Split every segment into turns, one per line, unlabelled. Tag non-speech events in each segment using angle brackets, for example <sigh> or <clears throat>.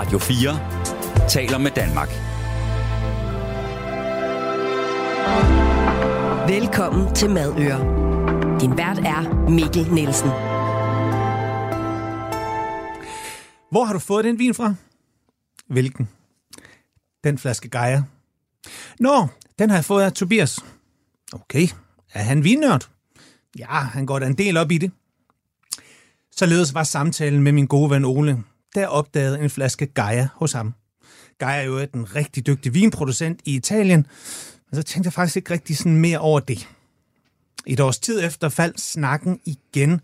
Radio 4 taler med Danmark.
Velkommen til Madøre. Din vært er Mikkel Nielsen.
Hvor har du fået den vin fra? Hvilken? Den flaske Gaia. Nå, den har jeg fået af Tobias. Okay, er han vinnørd? Ja, han går da en del op i det. Således var samtalen med min gode ven Ole, der opdagede en flaske Gaia hos ham. Gaia er jo en rigtig dygtig vinproducent i Italien, men så tænkte jeg faktisk ikke rigtig sådan mere over det. I et års tid efter faldt snakken igen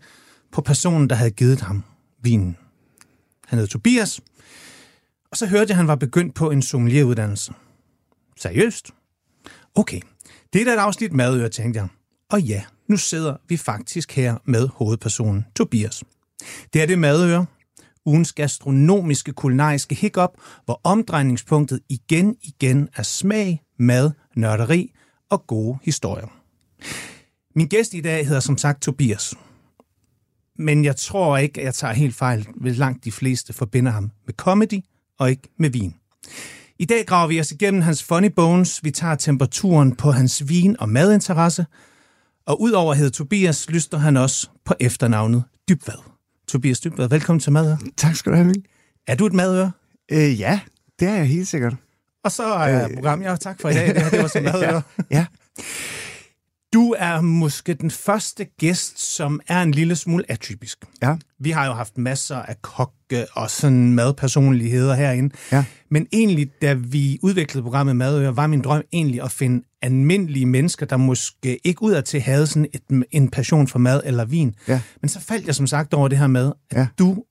på personen, der havde givet ham vinen. Han hed Tobias, og så hørte jeg, at han var begyndt på en sommelieruddannelse. Seriøst? Okay, det er da et afsnit madøre, tænkte jeg. Og ja, nu sidder vi faktisk her med hovedpersonen Tobias. Det er det madøre, ugens gastronomiske kulinariske hiccup, hvor omdrejningspunktet igen igen er smag, mad, nørderi og gode historier. Min gæst i dag hedder som sagt Tobias. Men jeg tror ikke, at jeg tager helt fejl, hvis langt de fleste forbinder ham med comedy og ikke med vin. I dag graver vi os igennem hans funny bones, vi tager temperaturen på hans vin- og madinteresse, og udover at hedde Tobias, lyster han også på efternavnet Dybvad. Tobias Dybvad, velkommen til Madøre.
Tak skal du have, Mikkel.
Er du et madøre?
Øh, ja, det er jeg helt sikkert.
Og så er program, ja, tak for i dag. Det, her, det var så <laughs> madøre.
Ja.
Du er måske den første gæst, som er en lille smule atypisk.
Ja.
Vi har jo haft masser af kokke og sådan madpersonligheder herinde.
Ja.
Men egentlig, da vi udviklede programmet Madøre, var min drøm egentlig at finde almindelige mennesker, der måske ikke udadtil havde sådan et, en passion for mad eller vin.
Ja.
Men så faldt jeg som sagt over det her med, at
Ja.
du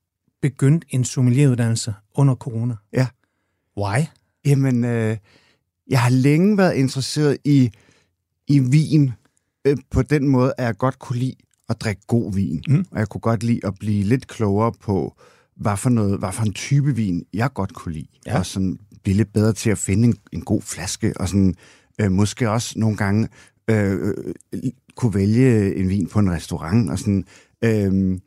begyndte en sommelieruddannelse under corona.
Ja.
Why?
Jamen, øh, jeg har længe været interesseret i, i vin øh, på den måde, at jeg godt kunne lide at drikke god vin.
Mm.
Og jeg kunne godt lide at blive lidt klogere på, hvad for, noget, hvad for en type vin, jeg godt kunne lide.
Ja.
Og sådan blive lidt bedre til at finde en, en god flaske, og sådan øh, måske også nogle gange øh, øh, kunne vælge en vin på en restaurant, og sådan... Øh,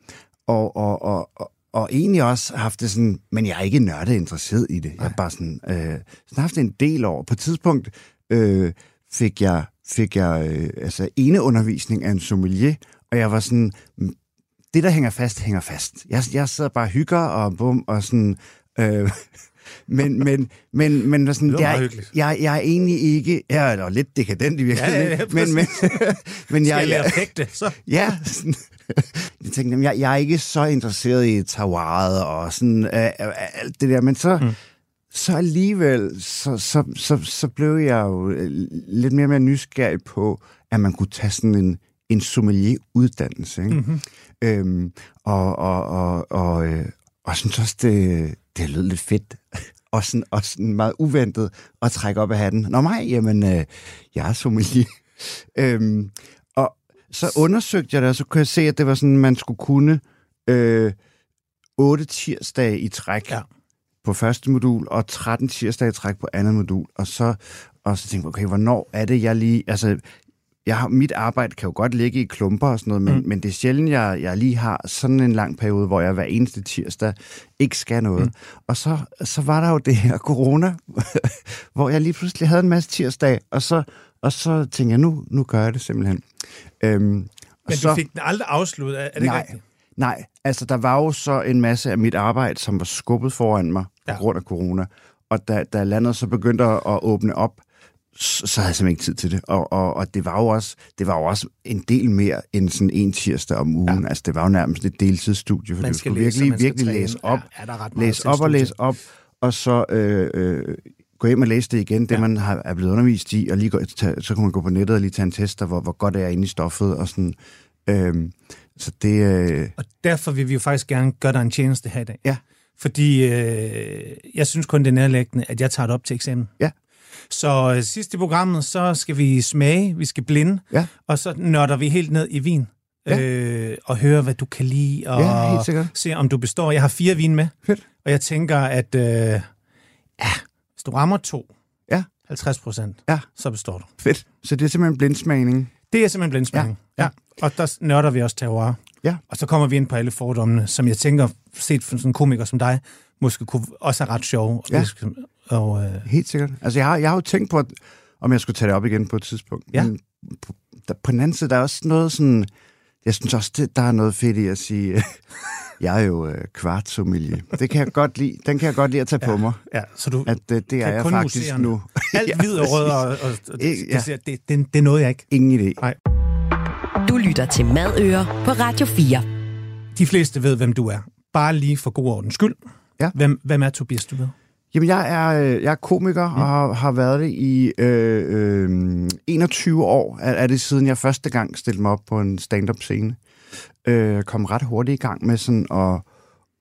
og, og, og, og, og egentlig også haft det sådan, men jeg er ikke nørdet interesseret i det. Jeg er bare sådan, øh, sådan haft det en del år. På et tidspunkt øh, fik jeg, fik jeg øh, altså ene undervisning af en sommelier, og jeg var sådan, "Mm, det der hænger fast, hænger fast. Jeg, jeg sidder bare og hygger og bum, og sådan... Øh, <laughs> men, men, men, men sådan,
Det
jeg, jeg, jeg er egentlig ikke... Jeg er lidt dekadent i virkeligheden.
Ja, ja, ja, <laughs>
men, men, <laughs> men
Skal
jeg,
lære
jeg,
fægte? Så.
Ja, sådan, jeg tænkte, jamen, jeg, jeg er ikke så interesseret i terroiret og sådan øh, øh, alt det der, men så, mm. Så alligevel, så, så, så, så blev jeg jo øh, lidt mere og mere nysgerrig på, at man kunne tage sådan en, en sommelier-uddannelse. Ikke? Mm-hmm. Øhm, og, og, og, og, øh, og synes også, det, det lød lidt fedt. <laughs> Og sådan, og sådan meget uventet at trække op af hatten. Nå mig, jamen, øh, jeg er sommelier. <laughs> øhm, og så undersøgte jeg det, og så kunne jeg se, at det var sådan, man skulle kunne øh, 8 tirsdage i træk
Ja.
På første modul, og 13 tirsdage i træk på andet modul. Og så, og så tænkte jeg, okay, hvornår er det, jeg lige... Altså, jeg har, mit arbejde kan jo godt ligge i klumper og sådan noget, men, mm. men det er sjældent, jeg, jeg lige har sådan en lang periode, hvor jeg hver eneste tirsdag ikke skal noget. Mm. Og så, så var der jo det her corona, <laughs> hvor jeg lige pludselig havde en masse tirsdag, og så, og så tænkte jeg, nu, nu gør jeg det simpelthen. Øhm,
Men
og så,
du fik den aldrig afsluttet, er det
nej,
rigtigt?
Nej, altså der var jo så en masse af mit arbejde, som var skubbet foran mig på
Ja.
grund af corona. Og da, da landet så begyndte at åbne op, så, så havde jeg simpelthen ikke tid til det. Og, og, og det, var jo også, det var jo også en del mere end sådan en tirsdag om ugen. Ja. Altså det var jo nærmest et deltidsstudie, for
Man
du skulle
læse,
virkelig, virkelig
træne.
læse op,
Ja, er der ret
læse op og læse op, og så øh, øh, gå hjem og læse det igen, det
Ja.
man har, er blevet undervist i, og lige gå, tage, så kan man gå på nettet og lige tage en test, af, hvor, hvor godt er jeg inde i stoffet, og sådan. Øh, så det... Øh,
Og derfor vil vi jo faktisk gerne gøre dig en tjeneste her i dag.
Ja.
Fordi øh, jeg synes kun, det er nærlæggende, at jeg tager det op til eksamen.
Ja.
Så øh, sidst i programmet, så skal vi smage, vi skal blinde,
Ja.
og så nørder vi helt ned i vin.
Ja.
Øh, og høre, hvad du kan lide, og
Ja,
se, om du består. Jeg har fire vin med,
Fedt.
og jeg tænker, at øh, ja, hvis du rammer to,
Ja.
50 procent,
Ja.
så består du.
Fedt. Så det er simpelthen blindsmagning.
Det er simpelthen blindsmagning.
Ja,
Ja. Og der nørder vi også terroir.
Ja.
Og så kommer vi ind på alle fordommene, som jeg tænker, set for sådan en komiker som dig, måske kunne også er ret sjove.
Ja.
Og, og, øh,
Helt sikkert. Altså, jeg har, jeg har jo tænkt på, at, om jeg skulle tage det op igen på et tidspunkt.
Ja.
Men på, der, på den anden side, der er også noget sådan... Jeg synes også, det, der er noget fedt i at sige... <laughs> jeg er jo øh, kvartsommelier. Det kan jeg godt lide. Den kan jeg godt lide at tage ja. på mig.
ja, så du
At øh, det er jeg faktisk nu. <laughs>
alt
Ja,
hvid og rød, og, og, og det,
ja.
det, det, det, det er noget, jeg ikke.
Ingen idé.
Nej.
Du lytter til Madøer på Radio 4.
De fleste ved, hvem du er. Bare lige for god ordens skyld.
Ja.
Hvem, hvem er Tobias, du ved?
Jamen, jeg er, øh, jeg er komiker mm. og har, har været det i øh, øh, 21 år. Er, er det siden jeg første gang stillede mig op på en stand-up scene. Øh, kom ret hurtigt i gang med sådan at,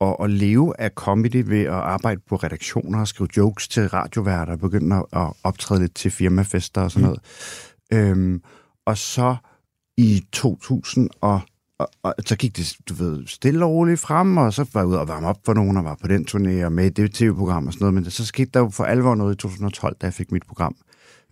at, at leve af comedy ved at arbejde på redaktioner og skrive jokes til radioværter og begynde at, at optræde lidt til firmafester og sådan noget. Øhm, og så i 2000 og og, og så gik det, du ved, stille og roligt frem, og så var jeg ude og varme op for nogen, og var på den turné, og med i det tv-program og sådan noget, men så skete der jo for alvor noget i 2012, da jeg fik mit program,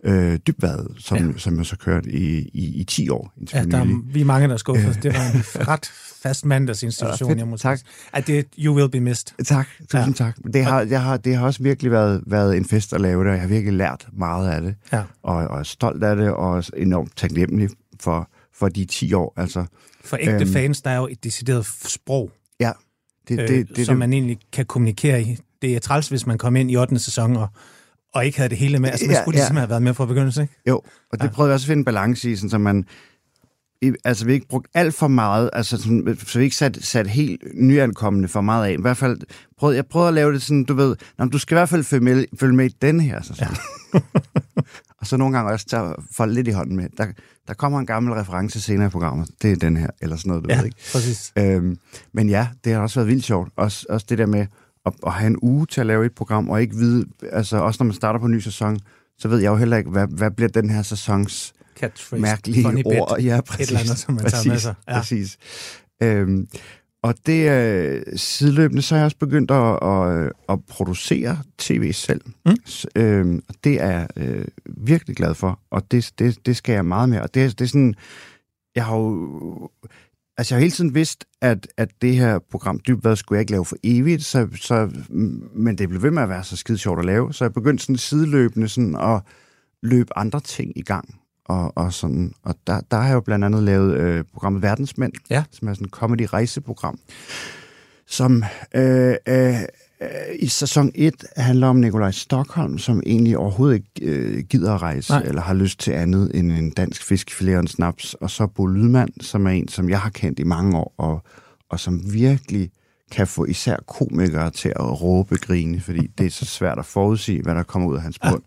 øh, Dybvad, som,
Ja.
som jeg så kørte i, i, i 10 år,
Ja, der er, vi er mange, der er skuffet. Det var en <laughs> ret fast mandagsinstitution,
Ja, fedt.
jeg må
Tak.
sige. At det you will be missed.
Tak, tusind
Ja.
tak. Det har, jeg har, det har også virkelig været, været en fest at lave det, og jeg har virkelig lært meget af det,
Ja.
og, og er stolt af det, og er enormt taknemmelig for, for de 10 år. Altså,
For ægte
Øhm.
fans, der er jo et decideret sprog,
ja, det,
øh,
det, det,
som
det,
man egentlig kan kommunikere i. Det er træls, hvis man kom ind i 8. sæson og, og ikke havde det hele med. Altså, man
Ja,
skulle ligesom
ja.
have været med fra begyndelsen, ikke?
Jo, og det
Ja.
prøvede jeg også at finde en balance i, sådan, så man i- altså vi ikke brugt alt for meget, altså sådan, så vi ikke sat, sat helt nyankommende for meget af. I hvert fald, prøvede, jeg prøvede at lave det sådan, du ved, Nå, du skal i hvert fald følge med, følge med i den her. Så sådan. Ja. <laughs> og så nogle gange også tage folk lidt i hånden med. Der, der kommer en gammel reference senere i programmet. Det er den her, eller sådan noget, du
Ja,
ved ikke.
præcis.
Øhm, men ja, det har også været vildt sjovt. Også, også det der med at, at have en uge til at lave et program, og ikke vide, altså også når man starter på en ny sæson, så ved jeg jo heller ikke, hvad, hvad bliver den her sæsons
Catchphrase.
mærkelige
funny bit.
ord. Ja, præcis.
Et eller andet, som man tager
præcis,
med sig. Ja.
Præcis. Øhm, og det øh, sideløbende, så har jeg også begyndt at, at, at producere tv selv.
Mm.
S- øhm, og det er jeg øh, virkelig glad for, og det, det, det skal jeg meget mere. Og det, det er sådan, jeg har jo... Altså, jeg har hele tiden vidst, at, at det her program, Dybvad, skulle jeg ikke lave for evigt, så, så, men det blev ved med at være så skide sjovt at lave, så jeg begyndte sådan sideløbende sådan at løbe andre ting i gang. Og, og, sådan, og der, der har jeg jo blandt andet lavet øh, programmet Verdensmænd,
Ja.
som er sådan et comedy-rejseprogram, som øh, øh, i sæson 1 handler om Nikolaj Stockholm, som egentlig overhovedet ikke øh, gider at rejse,
Nej.
Eller har lyst til andet end en dansk fiskefilet og en snaps. Og så Bo Lydmand, som er en, som jeg har kendt i mange år, og, og som virkelig kan få især komikere til at råbe grine, fordi det er så svært at forudsige, hvad der kommer ud af hans mund.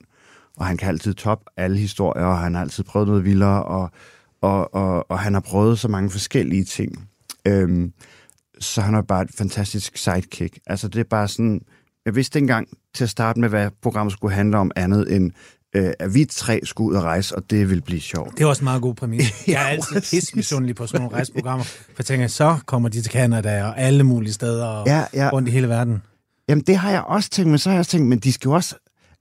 Og han kan altid top alle historier, og han har altid prøvet noget vildere, og, og, og, og han har prøvet så mange forskellige ting. Øhm, så han er bare et fantastisk sidekick. Altså det er bare sådan, jeg vidste engang til at starte med, hvad programmet skulle handle om andet end, øh, at vi tre skulle ud og rejse, og det ville blive sjovt.
Det er også en meget god præmis. <laughs> Jeg er altid
præcis.
pissemissundelig på sådan nogle rejseprogrammer. For jeg tænker, så kommer de til Canada og alle mulige steder og
Ja, ja.
rundt i hele verden.
Jamen det har jeg også tænkt, men så har jeg også tænkt, men de skal jo også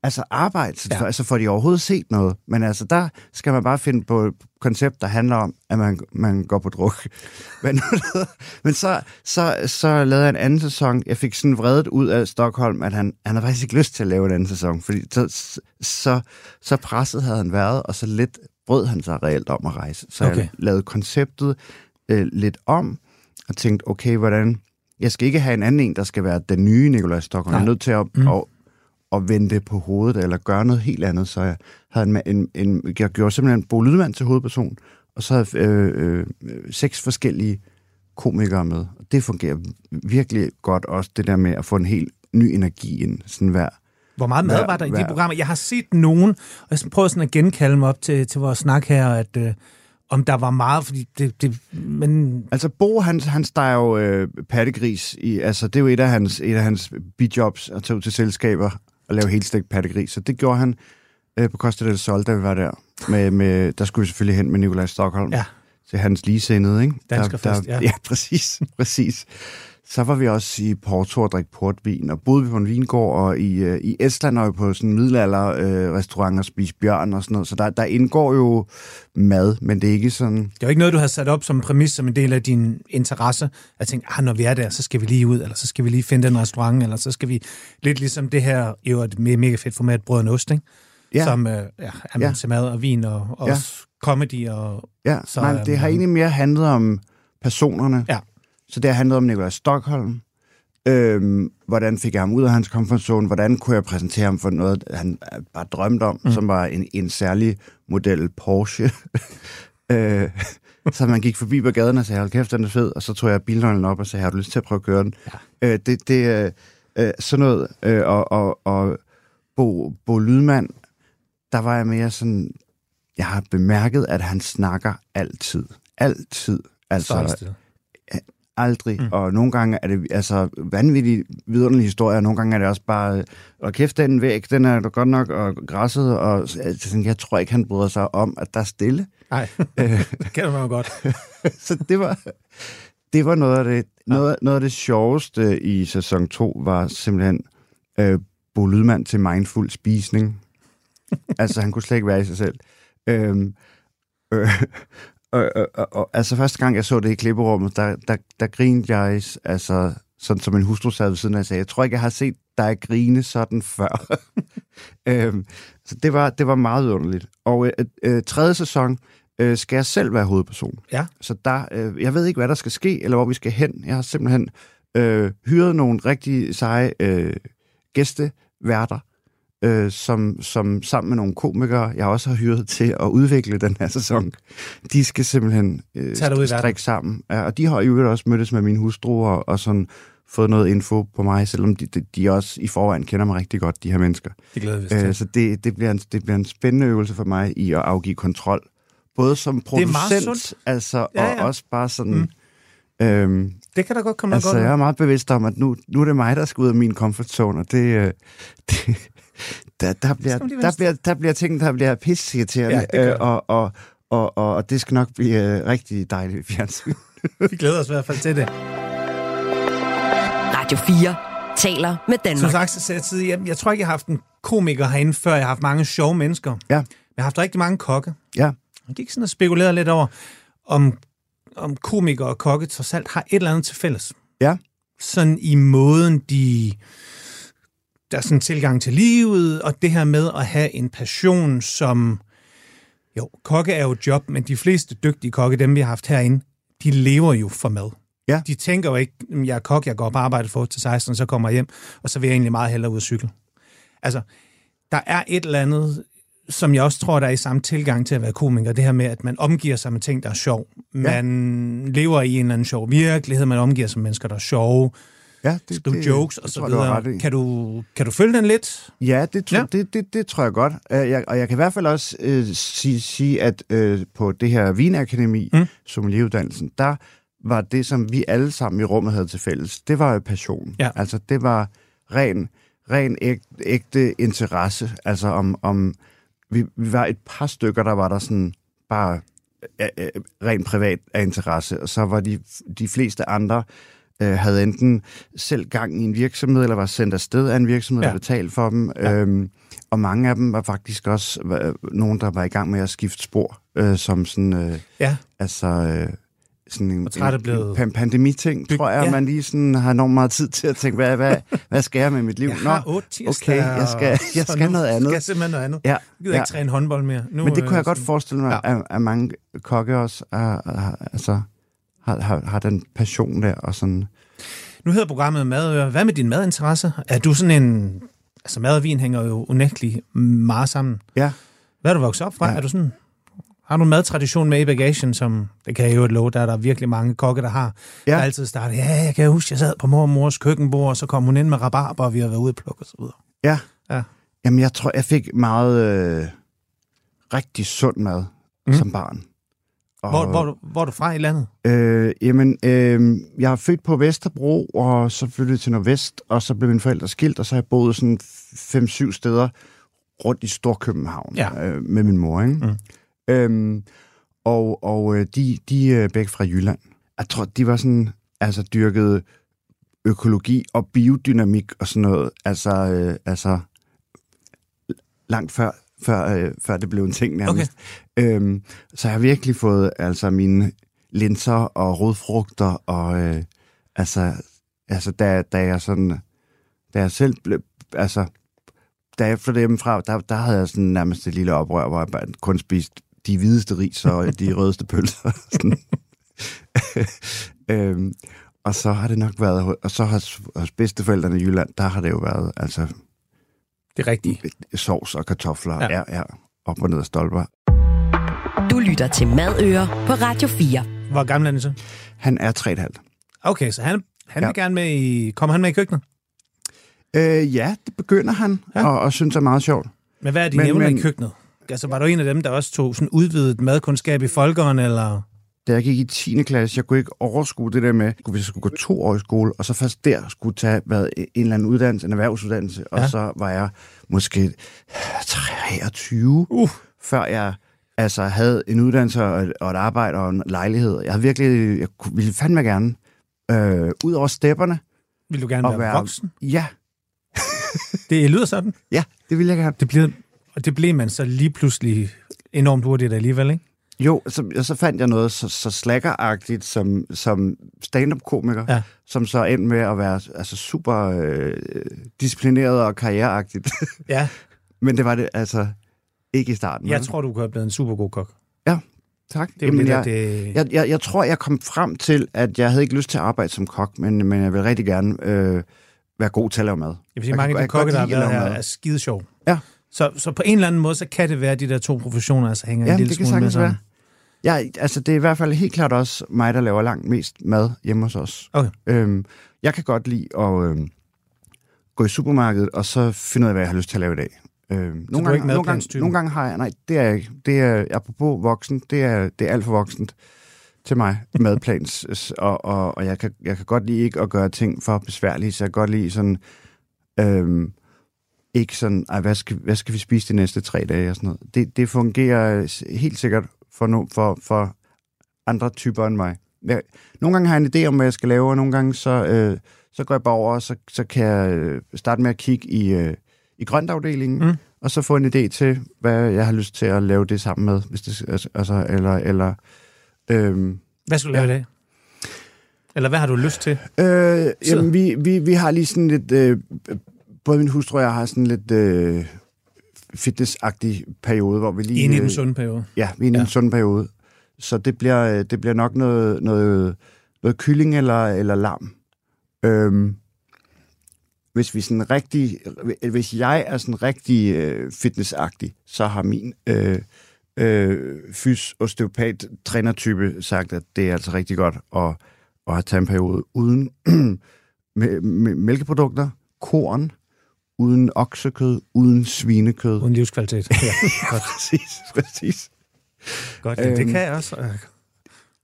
altså arbejde, så
Ja.
ja. altså får de overhovedet set noget. Men altså der skal man bare finde på et koncept, der handler om, at man, man går på druk. <laughs> Men, men så, så, så lavede jeg en anden sæson. Jeg fik sådan vredet ud af Stockholm, at han, han havde faktisk ikke lyst til at lave en anden sæson, fordi så, så, så presset havde han været, og så lidt brød han sig reelt om at rejse. Så okay. Jeg lavede konceptet øh, lidt om, og tænkte, okay, hvordan... Jeg skal ikke have en anden en, der skal være den nye Nikolaj Stockholm. Jeg er
Nej.
nødt til at,
mm.
at, at vende det på hovedet, eller gøre noget helt andet. Så jeg, havde en, en, en, jeg gjorde simpelthen Bo Lydmand til hovedperson, og så havde øh, øh, seks forskellige komikere med. Og det fungerer virkelig godt også, det der med at få en helt ny energi ind, sådan hver.
Hvor meget mad var der i de programmer? Jeg har set nogen, og jeg prøver sådan at genkalde mig op til, til vores snak her, at øh, om der var meget, fordi det... det men
Altså Bo, han, han steger jo øh, pattegris i, altså det er jo et af hans, et af hans bijobs at tage ud til selskaber og lave helt stegt pattegris. Så det gjorde han øh, på Costa del Sol, da vi var der. Med, med, der skulle vi selvfølgelig hen med Nikolaj Stockholm.
Ja.
Til hans ligesindede, ikke?
Danskerfest, ja. <laughs>
Ja, præcis, præcis. Så var vi også i Porto og drikke portvin, og boede vi på en vingård, og i, øh, i Estland vi på sådan en middelalder øh, restaurant og spise bjørn og sådan noget, så der, der indgår jo mad, men det er ikke sådan...
Det er jo ikke noget, du har sat op som præmis, som en del af din interesse. At tænke, ah, når vi er der, så skal vi lige ud, eller så skal vi lige finde den restaurant, eller så skal vi... Lidt ligesom det her, jo et me- mega fedt format, Brød og Ost, ikke?
Ja.
Som øh, ja, er
Ja.
til mad og vin, og, og
Ja.
comedy, og
Ja,
Så,
nej, det har
øhm,
egentlig mere handlet om personerne.
Ja.
Så det har handlet om Nikolaj Stockholm. Øhm, hvordan fik jeg ham ud af hans comfort zone? Hvordan kunne jeg præsentere ham for noget, han bare drømte om, mm. som var en, en særlig model Porsche. <laughs> øh, så man gik forbi på gaden og sagde, hold kæft, den er fed. Og så tog jeg bilnøglen op og sagde, har du lyst til at prøve at køre den? Ja. Øh, det, det øh, øh, sådan noget. Øh, og, og, og Bo, Bo Lydmand, der var jeg mere sådan, jeg har bemærket, at han snakker altid. Altid. Altså. Aldrig. Mm. Og nogle gange er det altså vanvittigt vidunderlige historier, og nogle gange er det også bare, og kæft, den væg, den er da godt nok, og græsset, og altså, jeg tror ikke, han bryder sig om, at der er stille.
Nej, <laughs>
Øh, <laughs>
det kender man jo godt. <laughs>
så det var, det var noget af det, noget, noget af det sjoveste i sæson 2, var simpelthen øh, Bo Lydmand til mindful spisning. altså, han kunne slet ikke være i sig selv. Øhm, øh, og, og, og, og, altså, første gang, jeg så det i klipperummet, der, der, der grinede jeg, altså, sådan som en hustru sad ved siden af, og sagde, jeg tror ikke, jeg har set dig grine sådan før. <laughs> øhm, så det var, det var meget underligt. Og øh, øh, tredje sæson øh, skal jeg selv være hovedperson.
Ja.
Så der, øh, jeg ved ikke, hvad der skal ske, eller hvor vi skal hen. Jeg har simpelthen øh, hyret nogle rigtig seje øh, gæsteværter, øh, som, som sammen med nogle komikere, jeg også har hyret til at udvikle den her sæson, de skal simpelthen øh, strikke sammen. Ja, og de har jo også mødtes med min hustru og, og sådan fået noget info på mig, selvom de, de, de også i forvejen kender mig rigtig godt, de her mennesker.
Det glæder vi os
Øh,
til.
så det, det, bliver en, det bliver en spændende øvelse for mig i at afgive kontrol. Både som producent, altså,
Ja,
og
ja.
også bare sådan... Mm. Øhm,
Det kan da godt komme noget
altså,
godt ud.
jeg er meget bevidst om, at nu, nu er det mig, der skal ud af min comfort zone, og det... Øh, <laughs> det der, der, bliver, der, bliver, der bliver ting, der bliver pisseirriterende,
Ja,
øh, og, og, og, og, og det skal nok blive øh, rigtig dejligt fjernsyn.
Vi glæder os i hvert fald til det.
Radio 4 taler med
Som
Danmark.
sagt, så sagde jeg tidligere, jeg, jeg tror ikke, jeg har haft en komiker herinde, før jeg har haft mange sjove mennesker.
Ja.
Jeg har haft rigtig mange kokke.
Ja,
Jeg gik sådan og spekulerede lidt over, om, om komikere og kokke trods alt har et eller andet til fælles.
ja,
Sådan i måden, de... Der er sådan en tilgang til livet, og det her med at have en passion, som... Jo, kokke er jo et job, men de fleste dygtige kokke, dem vi har haft herinde, de lever jo for mad.
Ja.
De tænker jo ikke, "Jamen, jeg er kok, jeg går på arbejde for 8 til 16, så kommer jeg hjem, og så vil jeg egentlig meget hellere ud at cykle. Altså, der er et eller andet, som jeg også tror, der er i samme tilgang til at være komiker, det her med, at man omgiver sig med ting, der er sjov. Man lever i en eller anden sjov virkelighed, man omgiver sig med mennesker, der er sjove,
ja. Det,
skriver jokes og så
du
videre.
i.
Kan du, kan du følge den lidt?
Ja, det, tro,
Ja.
Det, det, det tror jeg godt. Øh, Jeg, og jeg kan i hvert fald også øh, sige, sige, at øh, på det her Vinakademi,
Mm.
mm. sommelieruddannelsen, der var det, som vi alle sammen i rummet havde til fælles, det var jo passion.
Ja.
Altså, det var ren, ren ægte, ægte interesse. Altså, om, om vi, vi var et par stykker, der var der sådan bare øh, øh, rent privat af interesse, og så var de, de fleste andre øh, havde enten selv gang i en virksomhed, eller var sendt afsted af en virksomhed,
Ja.
der betalte for dem.
Ja.
Øhm, og mange af dem var faktisk også øh, nogen, der var i gang med at skifte spor, øh, som sådan, øh,
Ja.
altså... Øh, sådan en, en, en pan- pandemiting, tror jeg,
ja.
man lige sådan har enormt meget tid til at tænke, hvad, hvad, hvad skal jeg med mit liv?
Jeg har otte
okay, jeg skal, jeg skal noget andet.
skal jeg simpelthen noget andet.
Ja,
Jeg gider
ja.
ikke træne håndbold mere. Nu,
Men det kunne
øh,
jeg godt
sådan-
forestille mig,
ja.
at, at mange kokke også er, er, altså, har, har, har den passion der, og sådan...
Nu hedder programmet Madøre. Hvad med din madinteresse? Er du sådan en... Altså mad og vin hænger jo unægteligt meget sammen.
Ja,
Hvad er du vokset op fra? Ja. Er du sådan... Har du en madtradition med i bagagen, som det kan jeg jo love, der er der virkelig mange kokke, der har. Ja. Der altid starter, ja, jeg kan huske, jeg sad på mor og mors køkkenbord, og så kom hun ind med rabarber, og vi har været ude og plukke videre.
ja.
Ja.
Jamen, jeg tror, jeg fik meget øh, rigtig sund mad
mm.
som barn. Og,
Hvor, hvor, du- hvor er du fra i landet?
Øh, jamen, øh, jeg er født på Vesterbro, og så flyttede jeg til Nordvest, og så blev mine forældre skilt, og så har jeg boet sådan 5-7 steder rundt i Storkøbenhavn
Ja.
øh, med min mor. Ikke?
Mm.
Øhm, og og øh, de, de er begge fra Jylland. Jeg tror, de var sådan, altså dyrket økologi og biodynamik og sådan noget. Altså, øh, altså langt før, før, øh, før det blev en ting nærmest. Øhm, så jeg har virkelig fået altså mine linser og rodfrugter og øh, altså, altså da, da jeg sådan, da jeg selv blev, altså, da jeg flyttede hjemmefra, der, der havde jeg sådan nærmest et lille oprør, hvor jeg bare kun spiste de hvideste ris og de <laughs> rødeste pølser. Sådan. øhm, og så har det nok været, og så hos, hos bedsteforældrene i Jylland, der har det jo været, altså...
Det rigtigt.
Sovs og kartofler, ja, ja, ja op og ned af stolper.
Du lytter til Madøer på Radio 4.
Hvor gammel er han så?
Han er 3,5.
Okay, så han, han
Ja.
vil gerne med i... Kommer han med i køkkenet?
Øh, ja, det begynder han,
Ja.
og, og synes er meget sjovt.
Men hvad er dine
Men-
evner i
men-
køkkenet? Altså, var du en af dem, der også tog sådan udvidet madkundskab i folkeren, eller...
Da jeg gik i 10. klasse, jeg kunne ikke overskue det der med, hvis jeg skulle gå to år i skole, og så først der skulle tage hvad, en eller anden uddannelse, en erhvervsuddannelse, og
Ja.
så var jeg måske 23,
Uh.
før jeg altså havde en uddannelse og et, og et arbejde og en lejlighed. Jeg havde virkelig, jeg ville fandme gerne øh, ud over stepperne.
Vil du gerne være,
være-
voksen?
Ja, <laughs>
Det lyder sådan.
ja, det ville jeg gerne.
Det bliver, og det blev man så lige pludselig enormt hurtigt alligevel, ikke?
Jo, så, og så fandt jeg noget så, så slackeragtigt som, som stand-up-komiker,
Ja.
som så endte med at være altså, super øh, disciplineret og karriereagtigt.
Ja, <laughs>
Men det var det altså ikke i starten.
jeg
vel?
tror, du have blevet en super god kok.
Tak.
Det er jo lidt,
jeg,
det...
jeg, jeg, jeg tror, jeg kom frem til, at jeg havde ikke lyst til at arbejde som kok, men, men jeg vil rigtig gerne øh, være god til at lave mad.
Jeg vil sige,
Jeg
mange
kan-
af de
kan
kokke, der har været her,
mad.
er skide sjov.
Ja.
Så, så på en eller anden måde, så kan det være, at de der to professioner altså hænger en
Ja,
lille
det kan
smule med sammen.
være. Jeg, altså, det er i hvert fald helt klart også mig, der laver langt mest mad hjemme hos os.
Okay.
Øhm, jeg kan godt lide at øhm, gå i supermarkedet, og så finde ud af, hvad jeg har lyst til at lave i dag. Øhm, nogle,
ikke
gange, nogle, gange, nogle gange har jeg... Nej, det er jeg. Det er, apropos voksen, det er, det er alt for voksent til mig, <laughs> madplans. og, og, og jeg, kan, jeg kan godt lide ikke at gøre ting for besværlige, så jeg kan godt lide sådan... Øhm, ikke sådan, Ej, hvad, skal, hvad skal vi spise de næste tre dage og sådan noget. Det, det fungerer helt sikkert for, no, for, for andre typer end mig. Jeg, nogle gange har jeg en idé om, hvad jeg skal lave, og nogle gange så, øh, så går jeg bare over, og så, så kan jeg øh, starte med at kigge i, øh, i grøntafdelingen,
Mm.
og så få en idé til, hvad jeg har lyst til at lave det sammen med. Hvis det, altså- altså, eller, eller, øhm,
Hvad skal du lave i dag? Eller hvad har du lyst til?
Øh, jamen, vi, vi, vi har lige sådan lidt... Øh, både min hustru og jeg har sådan lidt øh, fitnessagtig periode, hvor vi lige...
Inde i den
øh,
sunde periode.
Ja, vi er inde i
Ja.
en sund periode. Så det bliver, øh, det bliver nok noget, noget, noget kylling eller, eller lam. Øhm, hvis vi sådan rigtig, hvis jeg er sådan rigtig øh, fitnessagtig, så har min øh, øh, fys osteopat trænertype sagt, at det er altså rigtig godt at, at have taget en periode uden <clears throat> med, med mælkeprodukter, korn, uden oksekød, uden svinekød.
Uden livskvalitet. <laughs> Ja, <laughs> godt.
præcis, præcis.
godt. Øhm, det kan jeg også.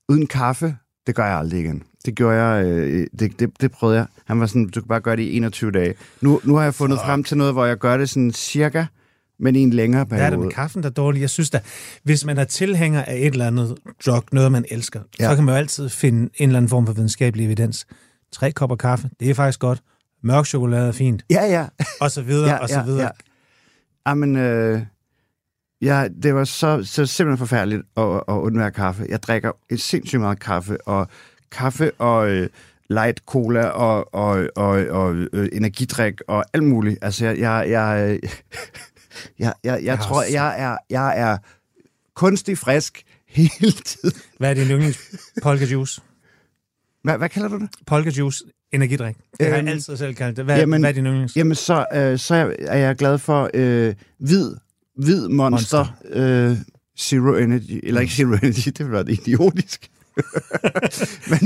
Uden kaffe, det gør jeg aldrig igen. Det gjorde jeg, øh, det, det, det prøvede jeg. Han var sådan, du kan bare gøre det i 21 dage. Nu, nu har jeg fundet frem til noget, hvor jeg gør det sådan cirka, men i en længere
Hvad er det
periode.
med kaffen, der er dårlig? Jeg synes da, hvis man er tilhænger af et eller andet drug, noget man elsker, ja. Så kan man jo altid finde en eller anden form for videnskabelig evidens. Tre kopper kaffe, det er faktisk godt. Mørk chokolade er fint.
Ja, ja.
Og så videre, <laughs>
ja,
og så videre.
Ja, ja. Jamen, øh, ja, det var så, så simpelthen forfærdeligt at, at undvære kaffe. Jeg drikker sindssygt meget kaffe, og kaffe og øh, light cola og, og, og, og øh, energidrik og alt muligt. Altså, jeg, jeg, jeg, <laughs> jeg, jeg, jeg tror, jeg er, jeg er kunstig frisk <laughs> hele tiden.
Hvad er din yndlings? Polka juice.
Hvad, hvad kalder du det?
Polka juice, energidrik. Det har jeg
Øhm,
altid selv kaldt det. Hvad,
jamen-
hvad er din yndlings?
Jamen, så, øh, så er jeg glad for øh, hvid, hvid monster, monster. Øh, Zero Energy. Eller ikke Zero <laughs> Energy, det ville være idiotisk. <laughs> men,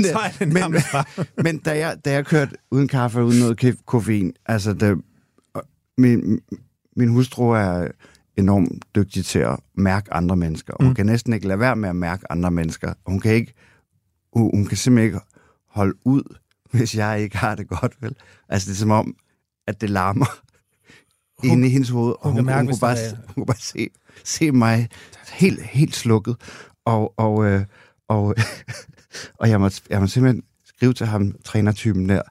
men,
bare. <laughs>
men da jeg, da jeg kørte uden kaffe og uden noget koffein, altså det, min, min hustru er enormt dygtig til at mærke andre mennesker. og Hun
Mm.
kan næsten ikke lade være med at mærke andre mennesker. Hun kan ikke, hun, hun kan simpelthen ikke holde ud, <laughs> hvis jeg ikke har det godt, vel? Altså det er som om, at det larmer
Hun-
inde i hendes hoved, og
hun
hun,
mærke,
hun, kunne, bare, hun kunne bare se, se mig helt, helt slukket. Og, og, øh, og, <laughs> og jeg, måtte, jeg måtte simpelthen skrive til ham, trænertypen der,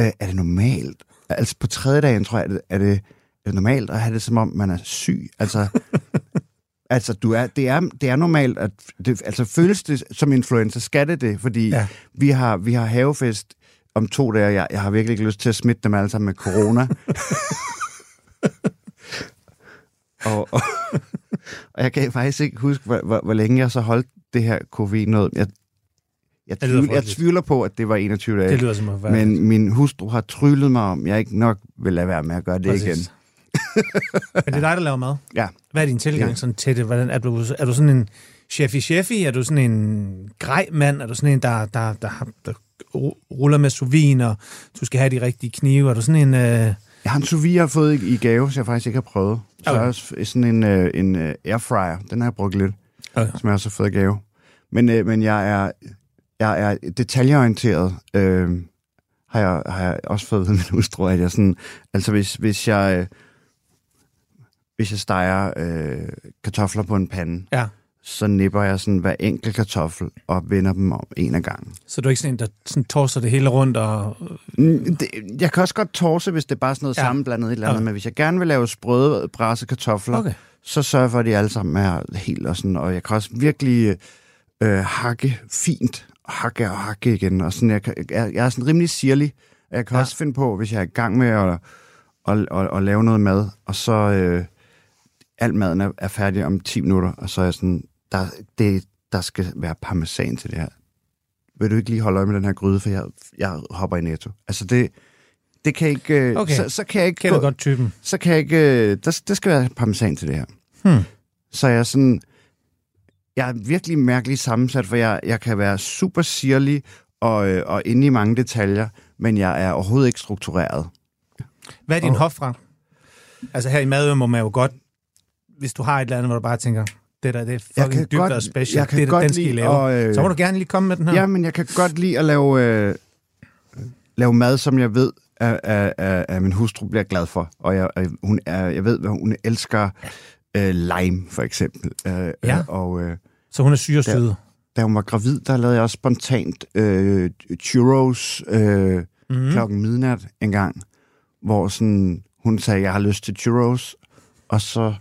øh, er det normalt? Altså på tredje dagen, tror jeg, er det, er det, er det normalt at have det, som om man er syg? Altså, <laughs> altså du er, det, er, det er normalt, at det, altså føles det som influenza, skal det det? Fordi
ja.
vi, har, vi har havefest om to dage, og jeg, jeg har virkelig ikke lyst til at smitte dem alle sammen med corona. <laughs> og, og, og jeg kan faktisk ikke huske, hvor, hvor, hvor længe jeg så holdt det her covid noget. Jeg, jeg, tvivl, jeg tvivler på, at det var 21 dage.
Det lyder som at være...
Men min hustru har tryllet mig om, jeg ikke nok vil lade være med at gøre det
Præcis.
igen. <laughs>
Men det er dig, der laver mad.
Ja.
Hvad er din tilgang
Ja.
sådan til det? Hvordan, er, du, er du sådan en chefy chefy? Er du sådan en grej mand? Er du sådan en, der, der, der, der ruller med sous og du skal have de rigtige knive? Er du sådan en... Øh...
Jeg har en sous jeg har fået i, i gave, så jeg faktisk ikke har prøvet. Så
Okay.
okay. er også sådan en, øh, en øh, airfryer. Den har jeg brugt lidt,
Okay.
som jeg også har fået gave. Men, øh, men jeg er, jeg er detaljeorienteret. Øh, har, jeg, har jeg også fået ved min hustru, at jeg sådan... Altså, hvis, hvis jeg... Øh, hvis jeg steger øh, kartofler på en pande,
Ja.
Så nipper jeg sådan hver enkelt kartoffel og vender dem om en af gangen.
Så du er ikke sådan en, der sådan torser det hele rundt og...
Mm, Det, jeg kan også godt torse, hvis det er bare sådan noget
Ja.
sammenblandet et eller andet,
Okay.
men hvis jeg gerne vil lave sprøde, brasse kartofler,
Okay.
så sørger jeg for, at de alle sammen er helt og sådan, og jeg kan også virkelig øh, hakke fint, og hakke og hakke igen, og sådan, jeg, kan, jeg, jeg er sådan rimelig sirlig, og jeg kan
Ja.
også finde på, hvis jeg er i gang med at, at, at, at lave noget mad, og så øh, al maden er, er færdig om 10 minutter, og så er jeg sådan, der, det, der skal være parmesan til det her. Vil du ikke lige holde øje med den her gryde, for jeg, jeg hopper i netto. Altså det, det kan ikke, øh,
Okay.
så, så kan jeg ikke
Kender godt typen.
så kan jeg ikke... øh, Der, der skal være parmesan til det her.
Hmm.
Så jeg er sådan... Jeg er virkelig mærkeligt sammensat, for jeg, jeg kan være super sirlig og, øh, og inde i mange detaljer, men jeg er overhovedet ikke struktureret.
Hvad er din
Og-
hofret? Altså her i Madø må man jo godt, hvis du har et eller andet, hvor du bare tænker, det der, det er
Jeg
fucking
kan
dybt
godt-
og special,
jeg kan
det
godt
den skal
lide
lave.
at, øh,
Så må du gerne lige komme med den her.
Ja, men jeg kan godt lide at lave, øh, lave mad, som jeg ved, at, at, at, at min hustru bliver glad for. Og jeg, at hun er, jeg ved, at hun elsker øh, lime, for eksempel. Øh,
Ja.
øh, og... Øh,
Så hun er syrestyret.
da hun var gravid, der lavede jeg også spontant øh, churros øh,
mm.
klokken midnat en gang, hvor sådan, hun sagde, jeg har lyst til churros, og så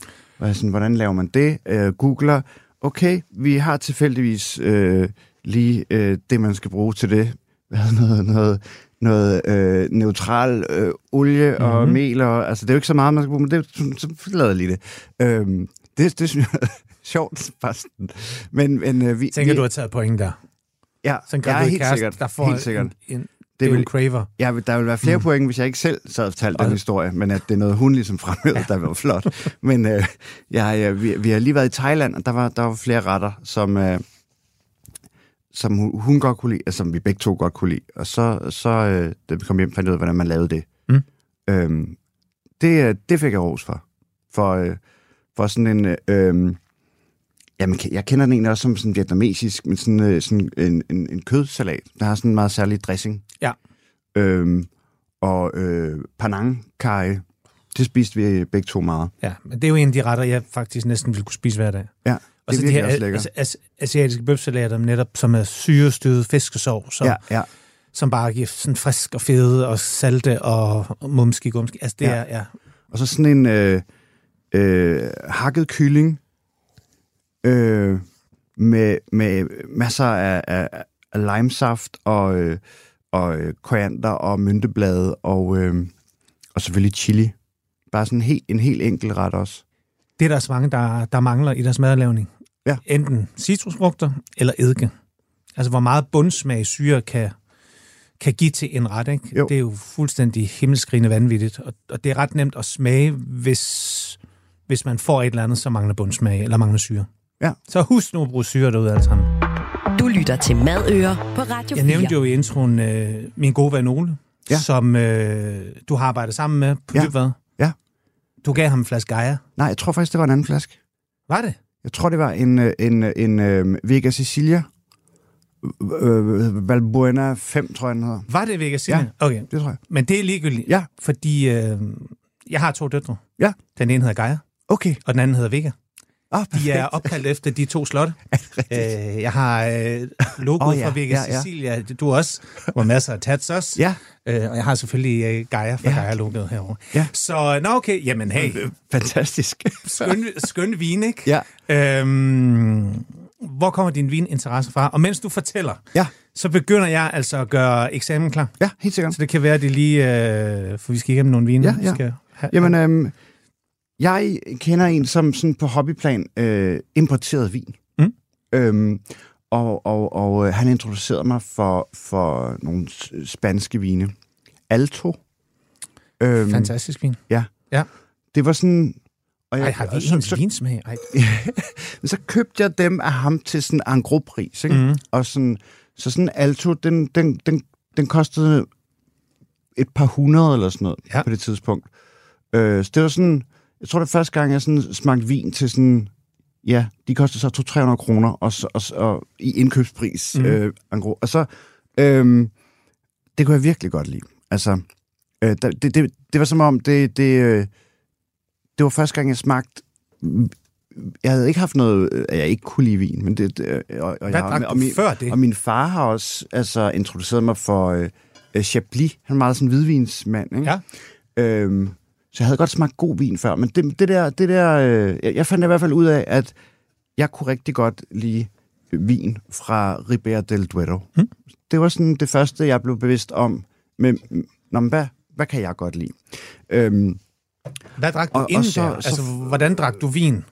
jeg sådan, hvordan laver man det? Øh, googler, okay, vi har tilfældigvis øh, lige øh, det, man skal bruge til det. Hvad noget, noget, noget øh, neutral øh, olie mm-hmm. og
Mhm.
mel, og, altså det er jo ikke så meget, man skal bruge, men det, så, så lavede jeg lige det. Øhm, det, det synes jeg er <laughs> sjovt, bare sådan. Men, men øh, vi,
Tænker,
vi,
du har taget point der.
Ja,
Sådan
ja
gravid
helt
kæreste,
sikkert.
der får
helt sikkert.
En, en, det, er
vil-
craver.
Ja, der vil være flere
Mm.
point, hvis jeg ikke selv så havde fortalt den
Og-
historie, men at det er noget, hun ligesom fremhævede, ja. der var flot. Men øh, jeg, vi, vi har lige været i Thailand, og der var, der var flere retter, som, øh, som hun, hun godt kunne lide, og som vi begge to godt kunne lide. Og så, så øh, da vi kom hjem, fandt jeg ud af, hvordan man lavede det.
Mm.
Øhm, det, øh, det fik jeg ros for. For, øh, for sådan en... Øh, øh, Jamen, jeg kender den egentlig også som sådan vietnamesisk, men sådan, øh, sådan en, en, en kødsalat. Der har sådan en meget særlig dressing.
Ja.
Øhm, og øh, panang curry, det spiste vi begge to meget.
Ja, men det er jo en af de retter, jeg faktisk næsten ville kunne spise hver dag.
Ja,
Og
det
så
er
de her
også lækkert.
as, as, asiatiske bøbsalater netop, som er syrestøvet fiskesovs, som,
Ja, ja.
som bare giver sådan frisk og fede og salte og mumski gumski. Altså det
Ja.
er, ja.
Og så sådan en øh, øh, hakket kylling øh, med, med masser af, af, af limesaft og, øh, og øh, koriander og mynteblade og, øh, og selvfølgelig chili. Bare sådan en helt, en helt enkel ret også.
Det er der så mange, der, der mangler i deres madlavning.
Ja.
Enten citrusfrugter eller eddike. Altså, hvor meget bundsmag syre kan, kan give til en ret, ikke?
Jo.
Det er jo fuldstændig himmelskrigende vanvittigt. Og, og det er ret nemt at smage, hvis, hvis man får et eller andet, som mangler bundsmag eller mangler syre.
Ja.
Så husk nu at bruge syre derude alle sammen.
Du lytter til Madøer på Radio 4.
Jeg nævnte jo i introen øh, min gode ven Ole,
Ja.
som øh, du har arbejdet sammen med på
Ja.
Dybvad.
Ja.
Du gav ham en flaske Gaia.
Nej, jeg tror faktisk, det var en anden flaske.
Var det?
Jeg tror, det var en, øh, en, øh, en, en Vega Sicilia. Øh, Valbuena 5, tror jeg, den hedder.
Var det Vega Sicilien?
Ja.
Okay.
Det tror jeg.
Men det er ligegyldigt,
Ja.
fordi øh, jeg har to døtre.
Ja.
Den ene hedder Gaia,
Okay.
og den anden hedder Vega.
Ah,
De er opkaldt efter de to slotte. <laughs> Øh, jeg har øh, logoet
Åh, ja,
fra Vega
ja, ja.
Sicilia. Du også. Har masser af tats også.
Ja.
Øh, og jeg har selvfølgelig øh, Gaia fra
Ja.
Gaia-logoet herovre.
Ja.
Så, nå okay, jamen hey,
Fantastisk. <laughs>
skøn, skøn vin, ikke?
ja.
Øhm, hvor kommer din vininteresse fra? Og mens du fortæller,
Ja.
så begynder jeg altså at gøre eksamen klar.
Ja, helt sikkert.
Så det kan være, at det lige... Øh, for vi skal igennem nogle vine.
Ja, ja.
Vi skal have,
Jamen, øhm, jeg kender en, som sådan på hobbyplan øh, importerede vin.
Mm.
Øhm, og og, og øh, han introducerede mig for, for nogle spanske vine. Alto. Øhm,
Fantastisk vin.
Det var sådan... Og
Ej, har vi
så,
ens
så,
vinsmag? Ej. <laughs>
så købte jeg dem af ham til sådan en gros-pris, ikke?
Mm.
Og sådan, så sådan Alto, den, den, den, den kostede et par hundrede eller sådan noget
Ja.
på det tidspunkt. Øh, så det var sådan, jeg tror det er første gang, jeg sådan smagte vin til sådan, ja, de kostede så 200-300 kroner og, og, og, i indkøbspris, mm. øh. Og så, øh, det kunne jeg virkelig godt lide. Altså, øh, det, det, det var som om, det, det, øh, det var første gang, jeg smagte jeg havde ikke haft noget, øh, jeg ikke kunne lide vin, men det, det og, og
Hvad
jeg, og,
du
min,
før det?
og min far har også altså, introduceret mig for øh, øh, Chablis. Han er meget sådan en hvidvinsmand, ikke?
Ja.
Øhm, så jeg havde godt smagt god vin før, men det, det der, det der øh, jeg, fandt i hvert fald ud af, at jeg kunne rigtig godt lide vin fra Ribera del Duero.
Mm.
Det var sådan det første, jeg blev bevidst om, med, Nå, men hvad, hvad kan jeg godt lide? Øhm,
Hvad drak du
Og- og
inden
så-
der?
så-
Altså, hvordan drak du vin?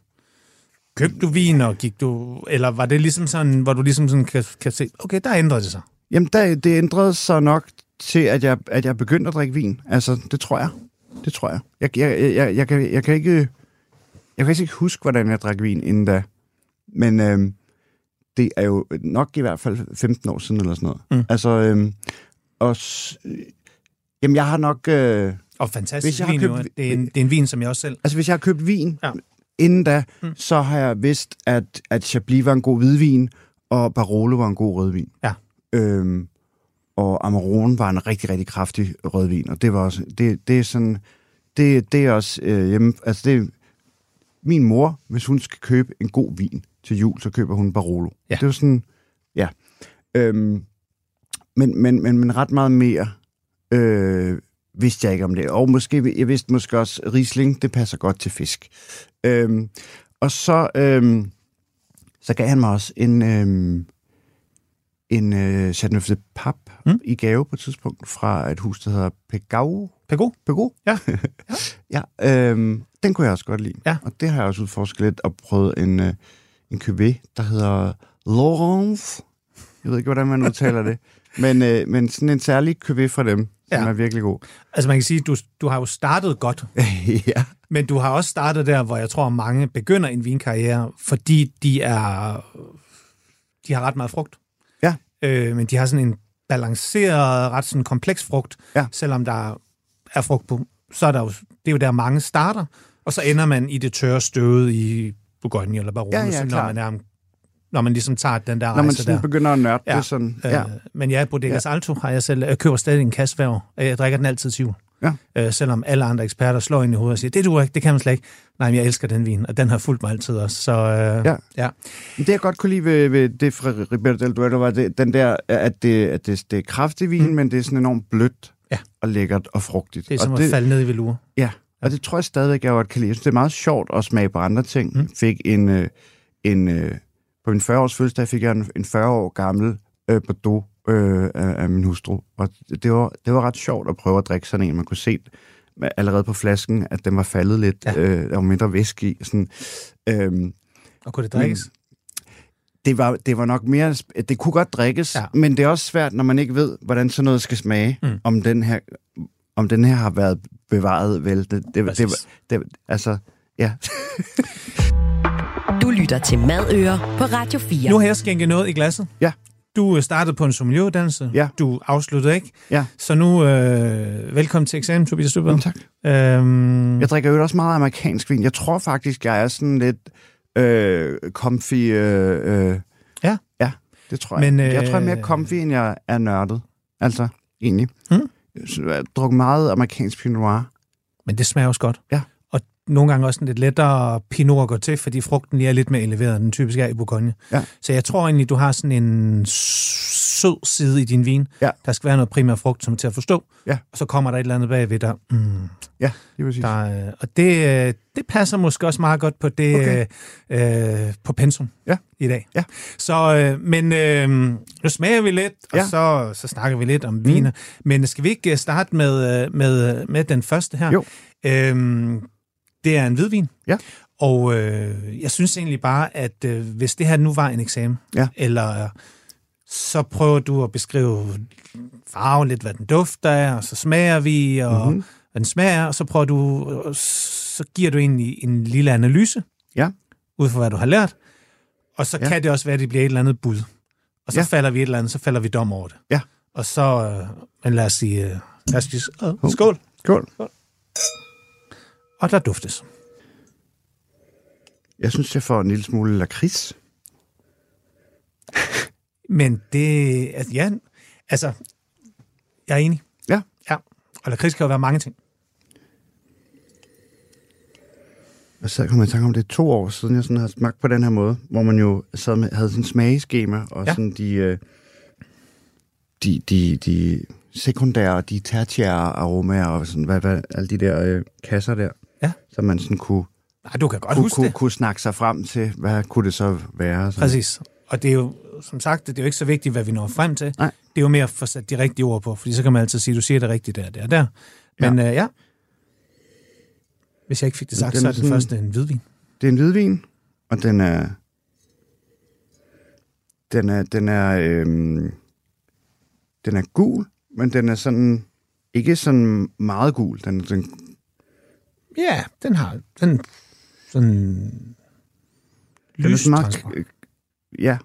Købte du vin, og gik du... Eller var det ligesom sådan, hvor du ligesom sådan kan, kan se, okay, der ændrede det sig.
Jamen, der, det ændrede sig nok til, at jeg, at jeg begyndte at drikke vin. Altså, det tror jeg. Det tror jeg. Jeg, jeg, jeg, jeg, jeg, kan, jeg kan ikke... Jeg kan ikke huske, hvordan jeg drak vin inden da. Men øhm, det er jo nok i hvert fald 15 år siden eller sådan noget.
Mm.
Altså, øhm, og... s- Jamen, jeg har nok... Øh,
Og fantastisk
Hvis jeg
vin, jo.
købt-
Det er, en, det er en vin, som jeg også selv...
altså, hvis jeg har købt vin
Ja.
inden da, mm. så har jeg vidst, at, at Chablis var en god hvidvin, og Barolo var en god rødvin.
Ja.
Øhm, og Amarone var en rigtig, rigtig kraftig rødvin, og det var også, det, det er sådan, det, det er også øh, hjemme, altså det er, min mor, hvis hun skal købe en god vin til jul, så køber hun Barolo.
Ja.
Det var sådan, ja. Øhm, men, men, men, men ret meget mere øh, vidste jeg ikke om det. Og måske, jeg vidste måske også, Riesling, det passer godt til fisk. Øhm, og så, øhm, så gav han mig også en, øhm, en øh, Chateau de Pap
Mm.
i gave på et tidspunkt fra et hus, der hedder Pegau.
Pego?
Pegau?
Ja. <laughs>
ja øhm, den kunne jeg også godt lide.
Ja.
Og det har jeg også udforsket lidt og prøvet en, øh, en cuvée, der hedder Laurence. Jeg ved ikke, hvordan man udtaler det. <laughs> Men, øh, men sådan en særlig cuvée fra dem, som
Ja.
er virkelig god.
Altså man kan sige, du, du har jo startet godt, <laughs>
ja.
men du har også startet der, hvor jeg tror, mange begynder en vinkarriere, fordi de er de har ret meget frugt. Øh, men de har sådan en balanceret, ret sådan kompleks frugt,
Ja.
selvom der er frugt på. Så er der jo, det er jo der, mange starter, og så ender man i det tørre støvet i Bourgogne eller Barolo,
Ja, ja,
når, man er, når man ligesom tager den der
Når man
rejse
sådan
der.
begynder at nørde
Ja.
det sådan.
Ja.
Ja.
Øh, men ja, Bodegas ja. Alto har jeg selv. Jeg køber stadig en kasseværv. Jeg drikker den altid til jul.
Ja.
Øh, selvom alle andre eksperter slår ind i hovedet og siger, det du ikke, det kan man slet ikke. Nej, men jeg elsker den vin, og den har fulgt mig altid også. Så øh,
Ja.
ja.
Det, jeg godt kunne lide ved, ved det fra Ribera del Duero, var det, den der, at det, at det, det er kraftig vin,
Mm.
men det er sådan enormt blødt
Ja.
og lækkert og frugtigt.
det er som
og
at
det,
falde ned i velure.
Ja, og det tror jeg stadigvæk, jeg godt kan lide. Jeg synes, det er meget sjovt at smage på andre ting.
Mm.
Mm. Fik en, øh, en, øh, på min 40-års fødselsdag fik jeg en, en 40 år gammel øh, Bordeaux øh, af, af min hustru. Og det, var, det var ret sjovt at prøve at drikke sådan en. Man kunne se med- allerede på flasken, at den var faldet lidt.
Ja.
Øh, der var mindre væske i. Sådan, øhm,
Og kunne det drikkes?
det var, det var nok mere... Det kunne godt drikkes,
Ja.
men det er også svært, når man ikke ved, hvordan sådan noget skal smage,
Mm.
om, den her, om den her har været bevaret vel. Det, det, det,
Præcis.
det, det, altså, ja.
Du lytter til Madøer på Radio 4.
Nu har jeg skænket noget i glasset.
Ja.
Du øh, startede på en sommelieruddannelse.
Ja.
Du afsluttede ikke.
Ja.
Så nu, øh, velkommen til eksamen, Tobias Stubberg.
Jamen, tak.
Øhm,
Jeg drikker jo også meget amerikansk vin. Jeg tror faktisk, jeg er sådan lidt øh, comfy... Øh, øh,
Ja.
Ja, det tror jeg.
Men,
øh, jeg tror, jeg er
øh,
mere comfy, end jeg er nørdet. Altså, egentlig.
Mm.
Jeg har drukket meget amerikansk Pinot Noir.
Men det smager også godt.
Ja.
Og nogle gange også en lidt lettere pinot at gå til, fordi frugten lige er lidt mere eleveret, end den typisk er i Bourgogne.
Ja.
Så jeg tror egentlig, du har sådan en sød side i din vin.
Ja.
Der skal være noget primær frugt, som er til at forstå.
Ja.
Og så kommer der et eller andet bagved, der... Mm,
Ja, det præcis.
der øh, og det, øh, det passer måske også meget godt på det
Okay.
øh, øh, på pensum
Ja.
i dag.
Ja.
Så, øh, men øh, nu smager vi lidt, og
Ja.
så, så snakker vi lidt om viner. Men skal vi ikke starte med, med, med den første her?
Jo.
Øhm, det er en hvidvin.
Ja.
Og øh, jeg synes egentlig bare, at øh, hvis det her nu var en eksamen,
Ja.
eller øh, så prøver du at beskrive farven lidt, hvad den dufter af, og så smager vi, og
Mhm.
mm-hmm. hvad den smager og så prøver du, og så giver du egentlig en lille analyse,
Ja.
ud fra hvad du har lært, og så
Ja.
kan det også være, at det bliver et eller andet bud. Og så
Ja.
falder vi et eller andet, så falder vi dom over det.
Ja.
Og så, øh, men lad os sige, øh, lad os sige øh, skål,
Skål.
Og der duftes.
Jeg synes, jeg får en lille smule lakrids. <laughs>
Men det, altså, ja, altså, jeg er enig.
Ja.
Ja, og lakrids kan jo være mange ting.
Og så kommer jeg i tanke om, det er to år siden, jeg sådan har smagt på den her måde, hvor man jo sad med, havde sådan smageskema, og ja. Sådan de, øh, de, de, de sekundære de tertiære aromaer, og sådan, hvad, hvad, alle de der øh, kasser der,
Ja.
så man sådan kunne,
Nej, du kan godt
kunne,
huske
kunne,
det.
kunne snakke sig frem til, hvad kunne det så være? Sådan.
Præcis. Og det er jo, som sagt, det er jo ikke så vigtigt, hvad vi når frem til.
Nej.
Det er jo mere at få sat de rigtige ord på, fordi så kan man altid sige, du siger det rigtigt der, der, der. Men ja. Øh, ja, hvis jeg ikke fik det sagt,
Den
så
er
den
sådan-
første en hvidvin.
Det er en hvidvin, og den er... Den er, den er, øhm, den er gul, men den er sådan, ikke sådan meget gul. Den, den,
Ja, den har den sådan
den er
lystransparent.
øh, ja,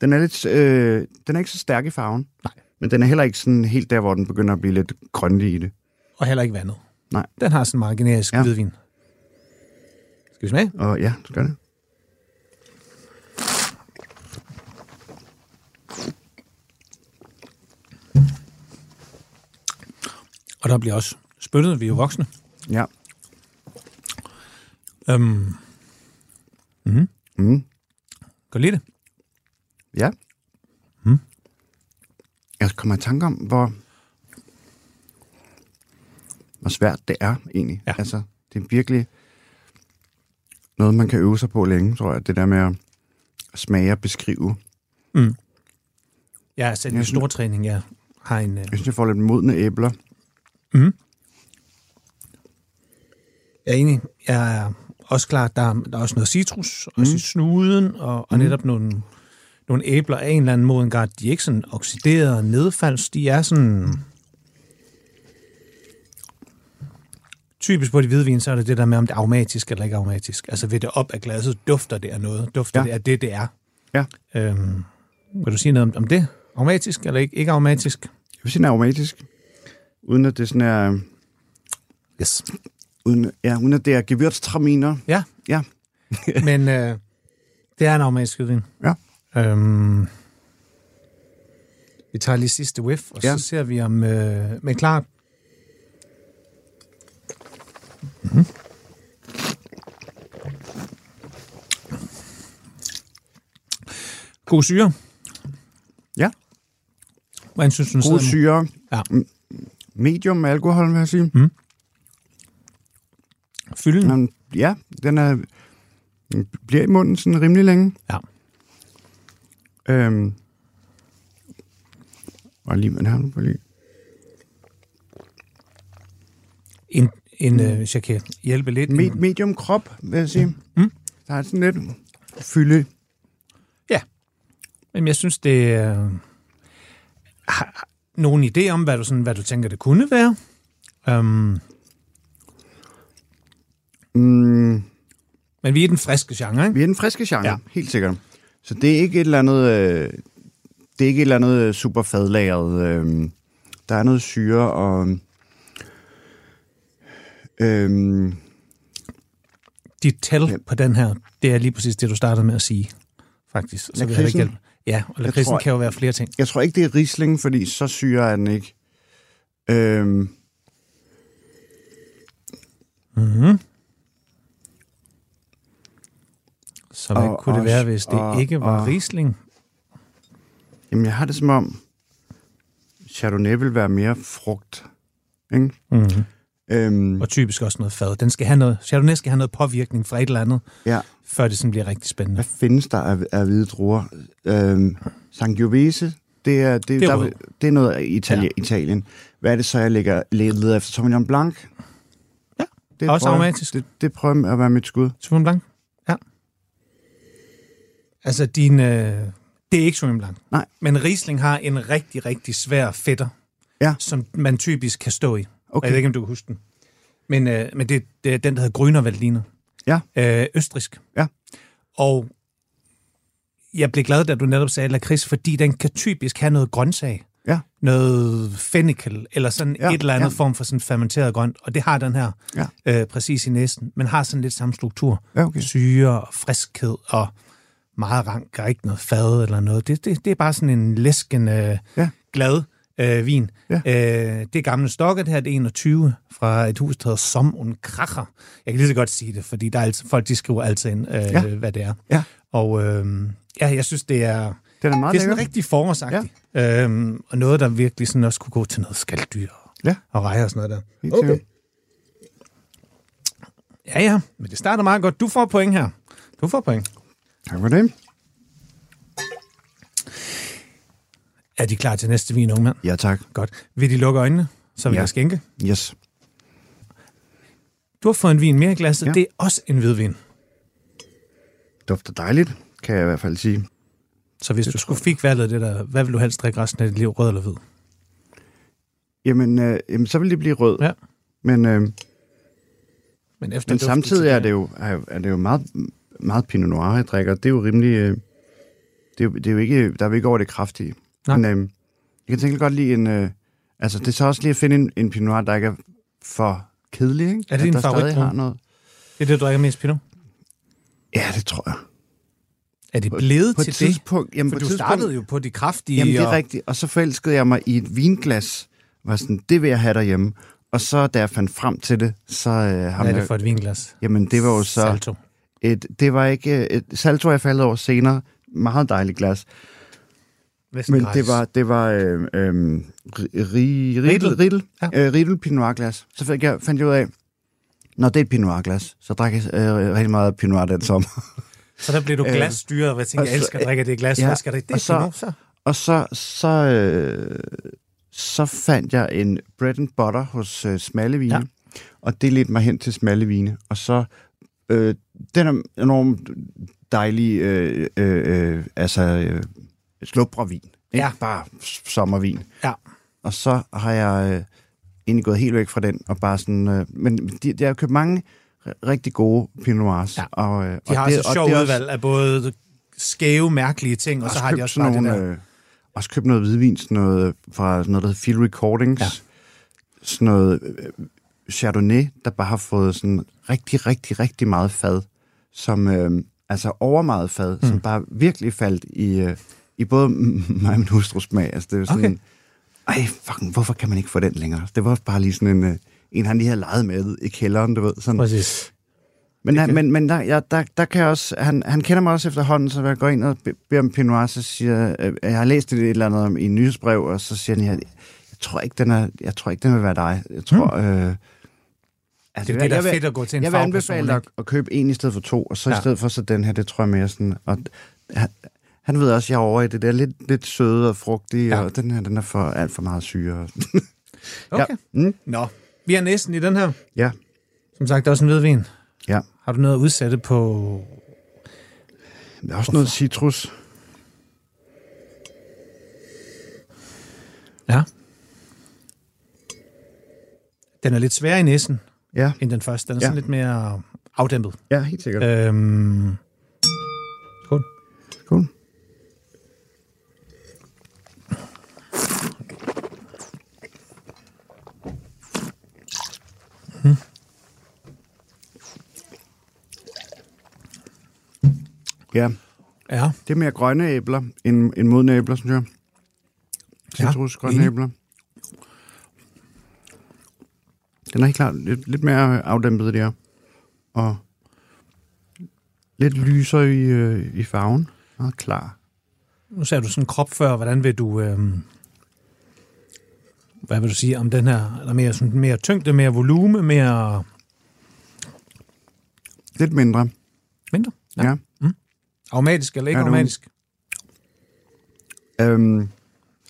den er lidt, øh, den er ikke så stærk i farven.
Nej.
Men den er heller ikke sådan helt der, hvor den begynder at blive lidt grønlig i det.
Og heller ikke vandet.
Nej.
Den har sådan en meget generisk
Ja.
hvidvin. Skal vi smage?
Og ja, du skal det.
Og der bliver også spyttet, vi er jo voksne.
Ja.
Øhm,
Mm.
kan du lide det?
Ja.
Mm.
Jeg kommer i tanke om, hvor, hvor svært det er egentlig.
Ja.
Altså, det er virkelig noget, man kan øve sig på længe, tror jeg. Det der med at smage og beskrive.
Har selv
Jeg
en stor træning. Jeg har en... Øh,
Jeg synes, jeg får lidt modne æbler.
mm. Jeg er enig. Jeg er også klar, at der, er- der er også noget citrus, også
Mm.
i snuden, og, og netop nogle, nogle æbler af en eller anden måde en grad. De er ikke sådan oxideret og nedfalds. De er sådan... Typisk på de hvidvin, så er det det der med, om det er aromatisk eller ikke aromatisk. Altså ved det op af glasset, dufter det af noget. Dufter
Ja.
det af det, det er.
Ja.
Øhm, vil du sige noget om, om det? Aromatisk eller ikke, ikke aromatisk?
Jeg vil sige, den er aromatisk. Uden at det sådan er...
Yes.
Uden, ja, uden at det er gewürztraminer.
Ja.
Ja. <laughs>
Men øh, det er en aromatisk hvidvin.
Ja.
Øhm, vi tager lige sidste whiff, og
Ja.
så ser vi om... Øh, men klart... Mm-hmm. God syre.
Ja.
Hvordan synes du, den
God syre.
Ja.
Medium alkohol, vil jeg sige.
Fylden?
Men, ja, den er, den bliver i munden sådan rimelig længe.
Ja.
Øhm, og lige, hvad har du på lige?
En, en, øh, hvis jeg kan hjælpe lidt.
Me-
en-
medium krop, vil jeg sige.
Mm.
Der er sådan lidt fylde.
Men jeg synes, det er... Har nogen idé om, hvad du, sådan, hvad du tænker, det kunne være? Um,
Mm,
men vi er den friske genre, ikke?
vi er den friske genre, ja. Helt sikkert. Så det er ikke et eller andet, øh, det er ikke et eller andet øh, super fadlagret. Øh, der er noget syre og... Øh,
Dit tæl
Ja.
på den her, det er lige præcis det, du startede med at sige, faktisk. Så vil jeg ikke hjælpe. Ja, og lakridsen
tror-
kan jo være flere ting.
Jeg tror ikke, det er Riesling, fordi så syre er den ikke. Øhm,
Mm-hmm. Så hvad
Og-
kunne det
og-
være, hvis det
og-
ikke var
og-
Riesling?
Jamen, jeg har det som om, Chardonnay vil være mere frugt. Ikke?
Mm-hmm.
Øhm,
Og typisk også noget fad. Den skal have noget, Chardonnay skal have noget påvirkning fra et eller andet,
ja.
før det sådan bliver rigtig spændende.
Hvad findes der af, af hvide druer? Øhm, Sangiovese, det er, det,
Det er
der,
rød.
det er noget af Italien,
Ja.
Italien. Hvad er det så, jeg lægger, leder efter? Sauvignon Blanc?
Ja,
det
også
prøver-
aromatisk.
Det, det prøver at være mit skud.
Sauvignon Blanc? Altså, din, øh, det er ikke Sauvignon Blanc.
Nej.
Men Riesling har en rigtig, rigtig svær fætter,
Ja.
som man typisk kan stå i. Okay. Jeg ved ikke, om du kan huske den. Men, øh, men det, det er den, der hedder Veltliner.
Ja.
Øh, østrisk.
Ja.
Og jeg blev glad, da du netop sagde lakrids, fordi den kan typisk have noget grøntsag.
Ja.
Noget fennikel, eller sådan ja, et eller andet
ja.
form for sådan fermenteret grønt. Og det har den her
Ja.
øh, præcis i næsen, men har sådan lidt samme struktur.
Ja, okay.
Syre og friskhed og meget rank og ikke noget fad eller noget. Det, det, det er bare sådan en læsken, øh,
Ja.
glad øh, vin.
Ja.
Øh, det gamle stokker, det her det er 21 fra et hus, der hedder Som und Kracher. Jeg kan lige så godt sige det, fordi der er altid, folk de skriver altid ind, øh, ja. Hvad det er.
Ja.
Og øh, ja, jeg synes, det er,
Den er meget
det er sådan
lækker.
rigtig forårsagtigt. Ja. Øhm, og noget, der virkelig sådan også kunne gå til noget skalddyr
Ja.
og rejer og sådan noget der.
Sikkert.
Ja, ja, men det starter meget godt. Du får point her. Du får point.
Tak for det.
Er de klar til næste vin, unge mand?
Ja, tak.
Godt. Vil de lukke øjnene, så vil
Ja.
jeg skænke?
Yes.
Du har fået en vin mere i glasset. Ja. Det er også en hvidvin.
Dufter dejligt, kan jeg i hvert fald sige.
Så hvis du skulle fik valget det der, hvad vil du helst drikke resten af dit liv, rød eller hvid?
Jamen, øh, jamen så vil det blive rød.
Ja.
Men, øh,
Men, efter
men samtidig er det jo, er det jo meget, meget Pinot Noir, jeg drikker. Det er jo rimelig... Øh, det, er jo, det er jo ikke, der er jo ikke over det kraftige.
Nej.
Men øh, jeg kan tænke godt lide en... Øh, altså, det er så også lige at finde en, en Pinot Noir, der ikke er for kedelig, ikke?
Er det
At
din favoritdrue?
har noget.
Det er det, du drikker mest, Pinot?
Ja, det tror jeg.
Er det blevet
På
til
et
det?
tidspunkt... Jamen,
For
på
du
tidspunkt,
startede jo på de kraftige.
Jamen, det er
og...
rigtigt. Og så forelskede jeg mig i et vinglas. Var sådan, det vil jeg have derhjemme. Og så, da jeg fandt frem til det, så... Øh,
Hvad er det for et vinglas?
Jamen, det var jo så...
Salto.
Et, det var ikke... Et, Salto er jeg faldet over senere. Meget dejligt glas. Men det var, det var øh, øh, ri,
Riedel.
Riedel,
Ja.
øh, Pinot Noir glas. Så fik jeg, fandt jeg ud af, når det er et Pinot Noir glas, så drak jeg øh, rigtig meget Pinot Noir den sommer. <laughs>
Så der blev du
Øh,
glasstyret, og jeg tænkte,
og
jeg
så-
elsker at drikke det glas.
ja,
Hvad skal der i det?
og så-
Pinot, så?
Og så, så, øh, så fandt jeg en bread and butter hos øh, Smalle Vine,
Ja.
og det ledte mig hen til Smalle Vine. Og så, øh, den er enormt dejlig, øh, øh, øh, altså øh, slubrevin. Ikke
Ja.
bare sommervin.
Ja.
Og så har jeg øh, egentlig gået helt væk fra den, og bare sådan, øh, men de, jeg har købt mange rigtig gode Pinot Noirs.
Ja.
Og, øh,
De har
og det,
også
og
sjovt
det
udvalg af både skæve, mærkelige ting, og så har de også bare det
nogle,
der.
Øh, også købt noget hvidvin, sådan noget fra sådan noget, der hedder Field Recordings.
Ja.
Ja. Sådan noget øh, Chardonnay, der bare har fået sådan rigtig, rigtig, rigtig meget fad. Som, øh, altså over meget fad, mm. som bare virkelig faldt i, øh, i både mig og min hustrus smag. Altså, det er sådan,
Okay.
ej, fucking, hvorfor kan man ikke få den længere? Det var bare lige sådan en, øh, en han lige havde leget med i kælderen, du ved. Sådan.
Præcis.
Men, han, men, men der, ja, der, der kan jeg også, han, han kender mig også efterhånden, så jeg går ind og be- beder om Pinot Noir, så siger jeg, øh, jeg har læst det et eller andet om, i en nyhedsbrev, og så siger han, jeg, jeg tror ikke, den er, jeg tror ikke, den vil være dig. Jeg tror, mm. øh, altså,
Det er det, der er fedt at gå til en
Jeg vil anbefale dig at, købe en i stedet for to, og så
Ja.
i stedet for så den her, det tror jeg mere sådan, og han, han ved også, at jeg er over i det der lidt, lidt søde og frugtige,
Ja.
og den her, den er for alt for meget syre. <laughs>
Okay.
Ja. Mm.
Nå, vi er næsten i den her.
ja,
Som sagt, det er også en hvidvin.
ja.
Har du noget at udsætte på...
Der er også noget citrus.
Ja. Den er lidt sværere i næsen
Ja,
end den første. Den er
Ja.
sådan lidt mere afdæmpet.
ja, helt sikkert.
Øhm... Skål.
Cool. Ja,
Ja,
det er mere grønne æbler end, end modne æbler, synes jeg.
Ja,
Citrus, grønne
enig.
æbler. Den er helt klart lidt, lidt mere afdæmpet, det her. Og lidt lysere i, øh, i farven. Meget klar.
Nu sagde du sådan krop før. Hvordan vil du... Øh, hvad vil du sige om den her? Er der mere, sådan, mere tyngde, mere volume, mere...
Lidt mindre.
Mindre?
Ja. ja.
Aromatisk eller ikke aromatisk?
Øhm,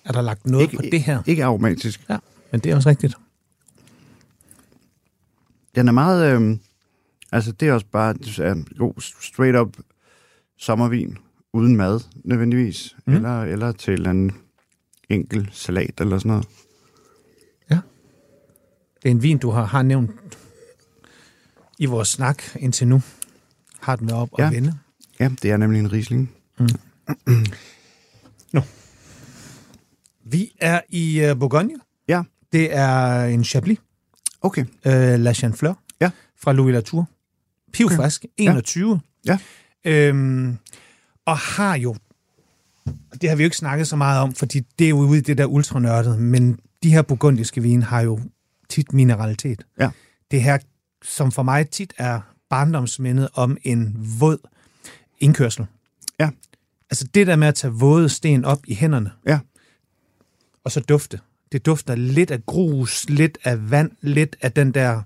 Er der lagt noget
ikke,
på det her?
Ikke aromatisk.
Ja, men det er også rigtigt.
Den er meget... Øhm, altså, det er også bare en god straight up sommervin. Uden mad, nødvendigvis.
Mm.
Mm. Eller, eller til en enkel salat eller sådan noget.
Det er en vin, du har, har nævnt i vores snak indtil nu. Har den været op og
Ja.
vende?
Ja, det er nemlig en Riesling. <clears throat>
Vi er i uh, Bourgogne.
Ja.
Det er en Chablis,
Okay.
uh, La Chanfleur,
Ja.
fra Louis Latour. Pivfrisk, 21.
Ja.
Øhm, og har jo, det har vi jo ikke snakket så meget om, fordi det er jo ude i det der ultranørdede, men de her burgundiske vine har jo tit mineralitet.
Ja.
Det her, som for mig tit er barndomsmindet om en våd indkørsel.
Ja.
Altså det der med at tage våde sten op i hænderne,
Ja.
og så dufte. Det dufter lidt af grus, lidt af vand, lidt af den der...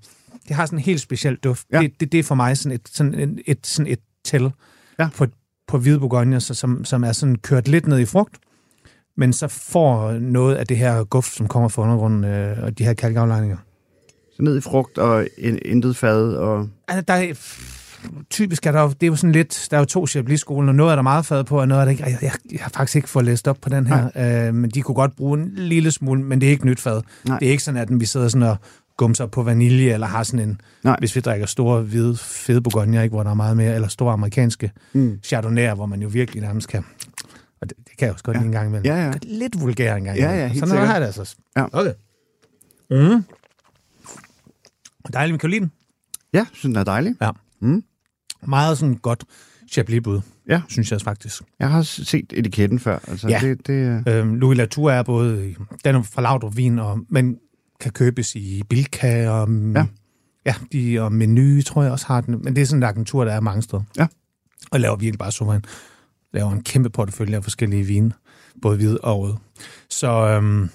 Det har sådan en helt speciel duft.
Ja.
Det, det, det er for mig sådan et, sådan et, et, sådan et tæl
Ja.
på, på hvide bourgogne, så, som, som er sådan kørt lidt ned i frugt, men så får noget af det her guft, som kommer fra undergrunden, øh, og de her kalkaflejninger.
Så ned i frugt og in, intet fad. Og,
Altså, der er, typisk er der jo, det er jo sådan lidt, der er jo to Chablis-skolen, og noget er der meget fad på, og noget er der ikke. Jeg, jeg, jeg har faktisk ikke fået læst op på den her, øh, men de kunne godt bruge en lille smule, men det er ikke nyt fad.
Nej.
Det er ikke sådan, at vi sidder sådan og gumser på vanilje, eller har sådan en,
Nej.
hvis vi drikker store, hvide, fede bourgogne, ikke, hvor der er meget mere, eller store amerikanske
mm.
chardonnay, hvor man jo virkelig nærmest kan, og det, det kan jeg også godt
Ja.
ja. en gang imellem.
Ja, ja.
Lidt vulgær en gang
Ja,
imellem.
ja, helt
Sådan noget
sikkert.
har jeg det altså.
Ja.
Okay. Mm. Kan lide den.
Ja, synes den er dejlig.
Ja.
Mm.
Meget sådan godt Chablis-bud,
Ja.
synes jeg faktisk.
Jeg har set etiketten før. Altså,
Ja.
det, det, øh,
Øhm, Louis Latour er både, den er fra Laudrup Vin, og, men kan købes i Bilka og,
Ja.
ja de, og Menu, tror jeg også har den. Men det er sådan en agentur, der er mange steder.
Ja.
Og laver virkelig bare suveræn. Laver en kæmpe portefølje af forskellige vine, både hvide og røde. Så øhm,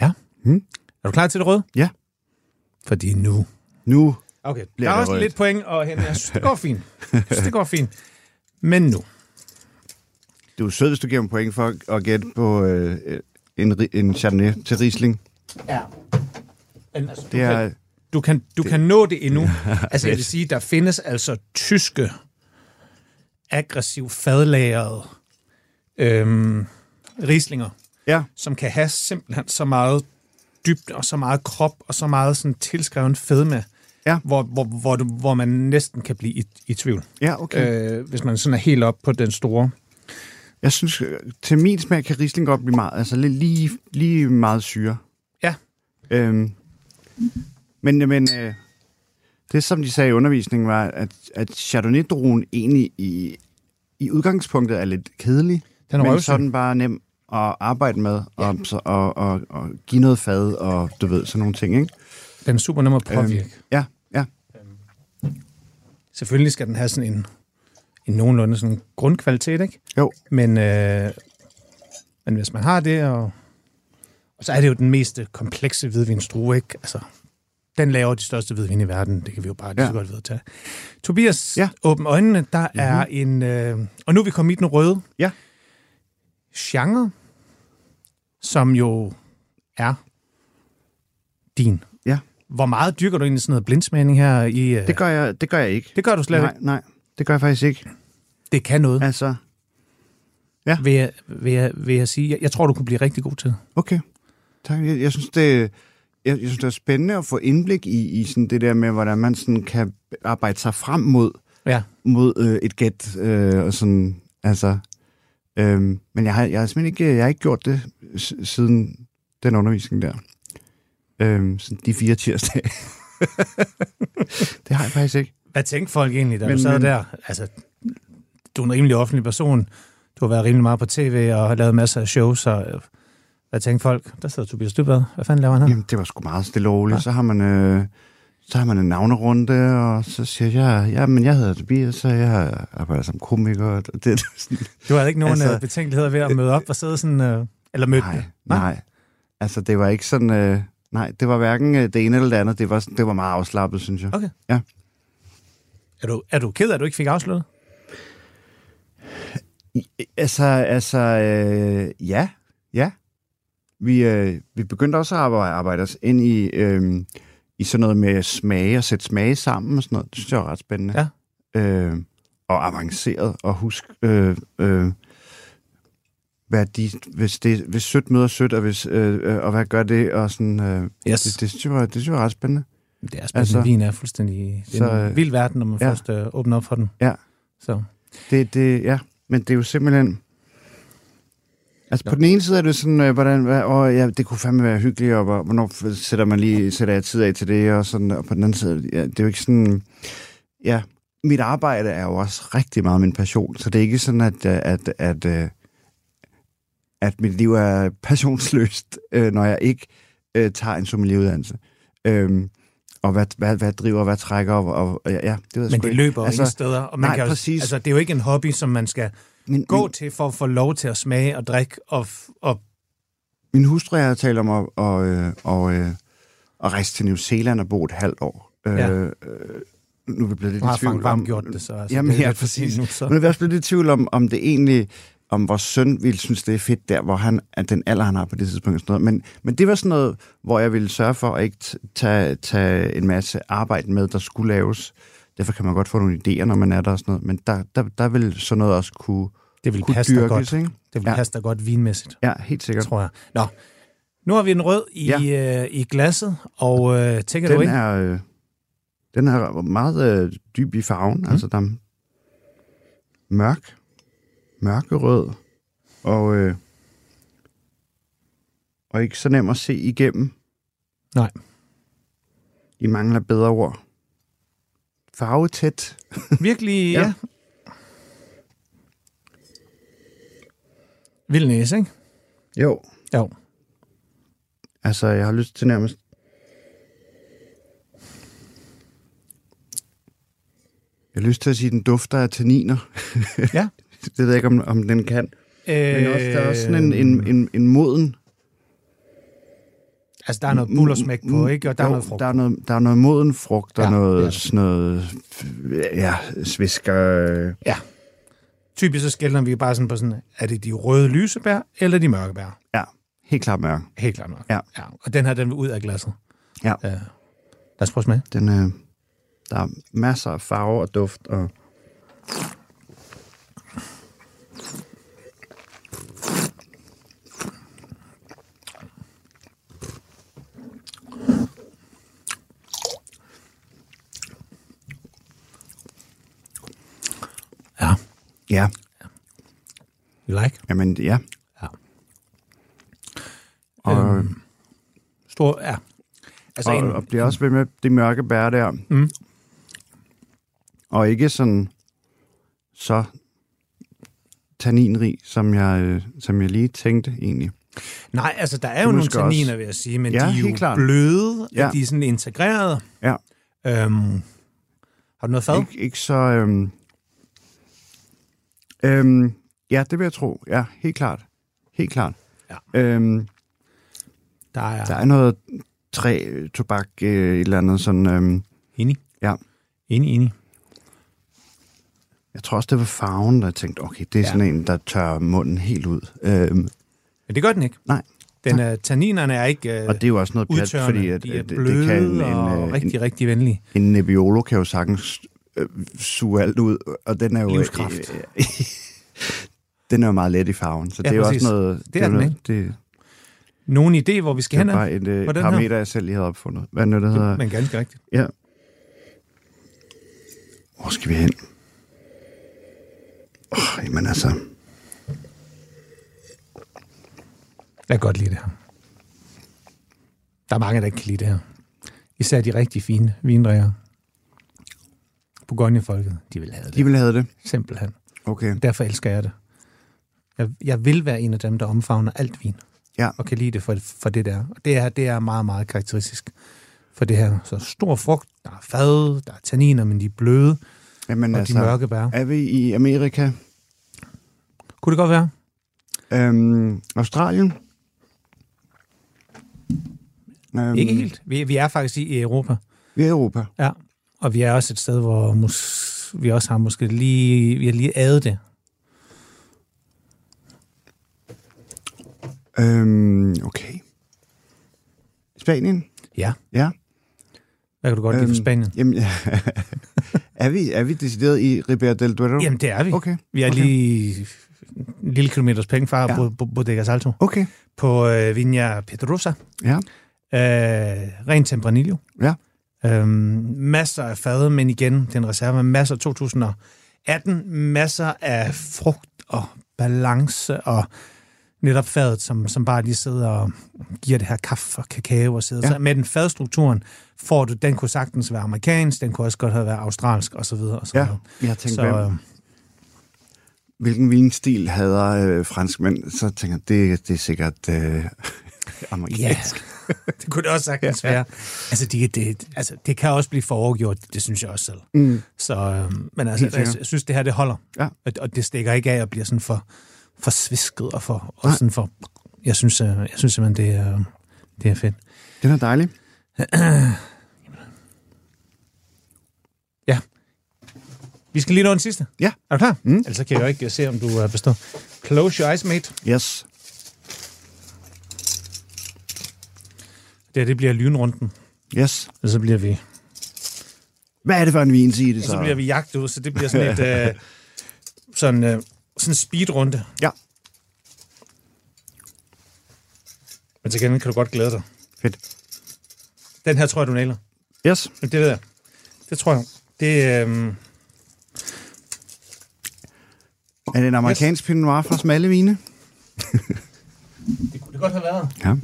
ja.
Hmm.
Er du klar til det røde?
Ja.
Fordi nu...
nu
Okay, der er
det
også
rødt.
lidt point at hente. Jeg synes, det går fint. Jeg synes, det går fint. Men nu.
Du er sød, hvis du giver mig point for at gætte på øh, en, en Chardonnay til Riesling.
Ja. Men, altså,
Det er,
Du kan, du kan nå det endnu. <laughs> altså, jeg vil sige, der findes altså tyske, aggressiv fadlagrede øhm, rislinger,
ja,
som kan have simpelthen så meget dybt og så meget krop og så meget sådan tilskreven fedme,
Ja.
hvor, hvor, hvor, du, hvor man næsten kan blive i, i tvivl,
ja, okay.
øh, hvis man sådan er helt op på den store.
Jeg synes, til min smag kan Riesling godt blive meget, altså lige, lige meget syre.
Ja.
Øhm, men men øh, det, som de sagde i undervisningen, var, at, at Chardonnay-druen egentlig i, i udgangspunktet er lidt kedelig,
Den er
men
røvsyg.
så er den bare nem at arbejde med, og, så, og, og, og give noget fad, og du ved, sådan nogle ting, ikke?
Den er super nem at påvirke. Øhm.
Ja, ja.
Selvfølgelig skal den have sådan en, en nogenlunde sådan grundkvalitet, ikke?
Jo,
Men, øh, men hvis man har det, og, og så er det jo den mest komplekse hvidvinsdrue, ikke? Altså, den laver de største hvidvin i verden, det kan vi jo bare lige så
Ja.
godt vedtage. Tobias,
ja.
åbn øjnene, der mm-hmm. er en, øh, og nu er vi kommet i den røde
Ja.
genre, som jo er din.
Ja.
Hvor meget dyrker du egentlig sådan noget blindsmagning her i... Øh,
det gør jeg, det gør jeg ikke.
det gør du slet
nej,
ikke.
nej, det gør jeg faktisk ikke.
Det kan noget,
Altså,
vil jeg, vil, jeg, vil jeg sige. Jeg, jeg tror, du kunne blive rigtig god til.
Okay, tak. Jeg, jeg synes, det, jeg, jeg synes, det er spændende at få indblik i, i sådan det der med, hvordan man sådan kan arbejde sig frem mod,
Ja.
mod øh, et gæt. Øh, og sådan, altså, øhm, men jeg har, jeg har simpelthen ikke, jeg har ikke gjort det siden den undervisning der. Øhm, sådan de fire tirsdage. <laughs> det har jeg faktisk ikke.
Hvad tænkte folk egentlig, da men, du sad
men-
der? Altså, du er en rimelig offentlig person. Du har været rimelig meget på tv og har lavet masser af shows. Så, øh, hvad tænkte folk? Der sidder Tobias Dybvad. Hvad fanden laver han her?
Jamen, det var sgu meget stille og roligt. Så har man, øh, så har man en navnerunde, og så siger jeg, ja, men jeg hedder Tobias, så jeg arbejder som komiker. Og det, det, sådan,
Du havde ikke nogen
Altså-
altså, betænkeligheder ved at møde op og sidde sådan... Øh, eller møde
nej, nej. Altså, det var ikke sådan... Øh, nej, det var hverken øh, det ene eller det andet. Det var, det var meget afslappet, synes jeg.
Okay.
Ja.
Er du, er du ked af, at du ikke fik afsluttet?
Altså, altså, øh, ja, ja. Vi, øh, vi begyndte også at arbejde, arbejde os ind i, øh, i sådan noget med smage og sætte smage sammen og sådan noget. Det synes jeg var ret spændende.
Ja.
Øh, og avanceret og husk, øh, øh, hvad de, hvis, det, hvis sødt møder sødt, og, hvis, øh, øh, og hvad gør det, og sådan, øh,
Yes.
det, det, synes jeg det synes jeg var ret spændende.
Det er spændende.
Altså-
Vin er fuldstændig... Det er
Så,
en
øh,
vild verden, når man
ja.
først øh, åbner op for den.
Ja.
Så.
Det, det, ja, men det er jo simpelthen... Altså på den ene side er det sådan, øh, hvordan, hvad, åh, ja, det kunne fandme være hyggeligt, og hvor- hvornår sætter man lige, sætter jeg tid af til det, og sådan, og på den anden side, ja, det er jo ikke sådan, ja, mit arbejde er jo også rigtig meget min passion, så det er ikke sådan, at, øh, at, at, at, at mit liv er passionsløst, øh, når jeg ikke øh, tager en sommelieruddannelse. Øhm, og hvad, hvad, hvad driver, hvad trækker, og, og ja, det ved jeg
Men det
ikke.
løber altså, ingen steder. Og man
nej,
kan jo,
præcis.
Altså, det er jo ikke en hobby, som man skal
min,
gå
min,
til for at få lov til at smage og drikke. Og, og
Min hustru og jeg talt om at, og, øh, og, øh, at rejse til New Zealand og bo et halvt år. Øh,
Ja.
øh, nu er vi blevet lidt i tvivl om...
gjort det, så altså,
Jamen,
det
ja, præcis.
Nu, så.
Men vi er også blevet lidt i tvivl om, om det egentlig om vores søn ville synes, det er fedt der, hvor han er den alder, han har på det tidspunkt. og Sådan noget. Men, men det var sådan noget, hvor jeg ville sørge for at ikke tage, tage en masse arbejde med, der skulle laves. Derfor kan man godt få nogle idéer, når man er der og sådan noget. Men der, der, der vil sådan noget også kunne,
Det vil
kunne
passe
dyrkes,
godt.
ikke?
Det vil
Ja.
passe dig godt vinmæssigt,
Ja, helt sikkert.
tror jeg. Nå, nu har vi en rød i, ja. øh, i glasset, og øh, tænker du
Den
ikke?
er, øh, den er meget øh, dyb i farven. Mm. Altså, der er mørk, mørkerød, og, øh, og ikke så nem at se igennem.
Nej.
I mangler bedre ord. Farvetæt. <laughs>
Virkelig,
Ja.
ja. Vild næse, ikke?
Jo.
Jo.
Altså, jeg har lyst til nærmest... Jeg har lyst til at sige, at den dufter af tanniner.
Ja. <laughs>
det ved jeg ikke, om, om den kan.
Øh,
Men også, der er også sådan en, en, en, en moden
Altså, der er noget bullersmæk på, ikke? Og der
jo,
er noget frugt.
Der er noget, der er noget moden frugt, og
Ja,
noget, ja. sådan noget, ja, svisker. øh,
Ja. Typisk så skældner vi bare sådan på sådan, er det de røde lysebær, eller de mørke bær?
Ja, helt klart mørk.
Helt klart nok.
Ja.
ja. Og den her, den vil ud af glasset.
Ja.
ja. Lad os prøve at smage.
Den, øh, der er masser af farve og duft. Og...
Ja.
Ja,
You like?
jamen ja.
Ja.
Og,
Øhm, Stor, ja. Altså,
og,
en,
og bliver også ved med det mørke bær der.
Mm.
Og ikke sådan så tanninrig, som jeg, øh, som jeg lige tænkte egentlig.
nej, altså, der er jo nogle
måske også-
tanniner, vil jeg sige, men
Ja,
de er jo
klart.
bløde,
Ja.
de er sådan integrerede.
Ja.
Øhm, har du noget fad?
Ikke, ikke så... Øhm, øhm, ja, det vil jeg tro. Ja, helt klart. Helt klart.
Ja.
Øhm,
Der er,
der er noget træ, tobak, øh, et eller andet sådan... Øhm,
enig.
Ja.
Enig, enig.
jeg tror også, det var farven, der jeg tænkte, okay, det er
Ja.
sådan en, der tør munden helt ud. Øhm,
Men det gør den ikke.
nej,
Den, uh, tanninerne er ikke uh,
og det er jo også noget pjat, fordi at,
de er bløde
det kan en,
og
en,
rigtig,
en,
rigtig venlige.
en Nebbiolo kan jo sagtens øh, suge alt ud, og den er jo...
Livskraft.
Øh, <laughs> den er jo meget let i farven, så
Ja,
det er jo
præcis.
også noget...
Det er
jo
den,
noget, Det,
Nogen idé, hvor vi skal
det
hen?
er bare et øh,
her?
parameter, jeg selv lige havde opfundet. Hvad er det, der hedder?
Men ganske rigtigt.
Ja. Hvor skal vi hen? Oh, jamen altså...
Jeg kan godt lide det her. Der er mange, der ikke kan lide det her. Især de rigtig fine vindrikker. Bourgogne-folket, de vil have det.
De vil have det.
Simpelthen.
Okay.
Derfor elsker jeg det. Jeg, jeg vil være en af dem, der omfavner alt vin.
Ja.
Og kan lide det for, for det der. Og det er, det er meget, meget karakteristisk for det her. Så stor frugt, der er fad, der er tanniner, men de er bløde,
Jamen,
og
altså,
de mørke bær.
er vi i Amerika?
Kunne det godt være?
Øhm, Australien? Øhm,
Ikke helt. Vi, vi er faktisk i Europa.
Vi er i Europa.
Ja, og vi er også et sted, hvor mus, vi også har måske lige, vi har lige adet det.
Øhm, okay. Spanien?
Ja.
Ja.
Hvad kan du godt lide for
Øhm,
Spanien?
Jamen, <laughs> er, vi, er vi decideret i Ribera del Duero?
Jamen, det er vi.
Okay.
Vi er
okay.
lige en lille kilometers penge fra
Ja.
ja. Bodega Salto.
Okay.
På øh, Viña Pedrosa.
Ja.
Øh, rent Tempranillo.
Ja.
Øhm, masser af fad, men igen, det er en reserve. Masser af 2018. Masser af frugt og balance og netop fadet, som, som bare lige sidder og giver det her kaffe og kakao og sidder.
Ja.
Ja. Så med den fadstrukturen får du, den kunne sagtens være amerikansk, den kunne også godt have været australsk og så videre. Og så
Ja.
videre.
Jeg tænkte,
Så,
så,
øh,
hvilken vinstil hader øh, franskmænd? Så tænker jeg, det, det er sikkert øh, <laughs>
ja,
amerikansk. <laughs>
det kunne det også sagtens
Ja,
ja,
ja.
være. Altså det, det, altså, det kan også blive for overgjort, det synes jeg også selv.
Mm.
Så, øh, men altså, jeg, jeg synes, det her, det holder.
Ja.
Og, og det stikker ikke af og bliver sådan for, for svisket og for, og
Nej.
sådan for... Jeg synes, øh, jeg synes simpelthen, det er, det er fedt.
Den er dejlig. <clears throat>
Vi skal lige nå den sidste.
Ja.
Er du klar?
Mm.
Ellers så kan jeg jo ikke se, om du bestået. Close your eyes, mate.
Yes.
Det det bliver lynrunden.
Yes.
Og så bliver vi,
Hvad er det for en vin, siger det
og
så?
så bliver vi jagt ud, så det bliver sådan et... <laughs> øh, sådan, øh, sådan en speedrunde.
Ja.
Men til gengæld kan du godt glæde dig.
Fedt.
Den her tror jeg, du nailer.
Yes.
Men det ved jeg. Det tror jeg. Det, øhm,
Er det en amerikansk yes. Pinot Noir fra smalle vine? <laughs>
det kunne det godt have været.
Ja.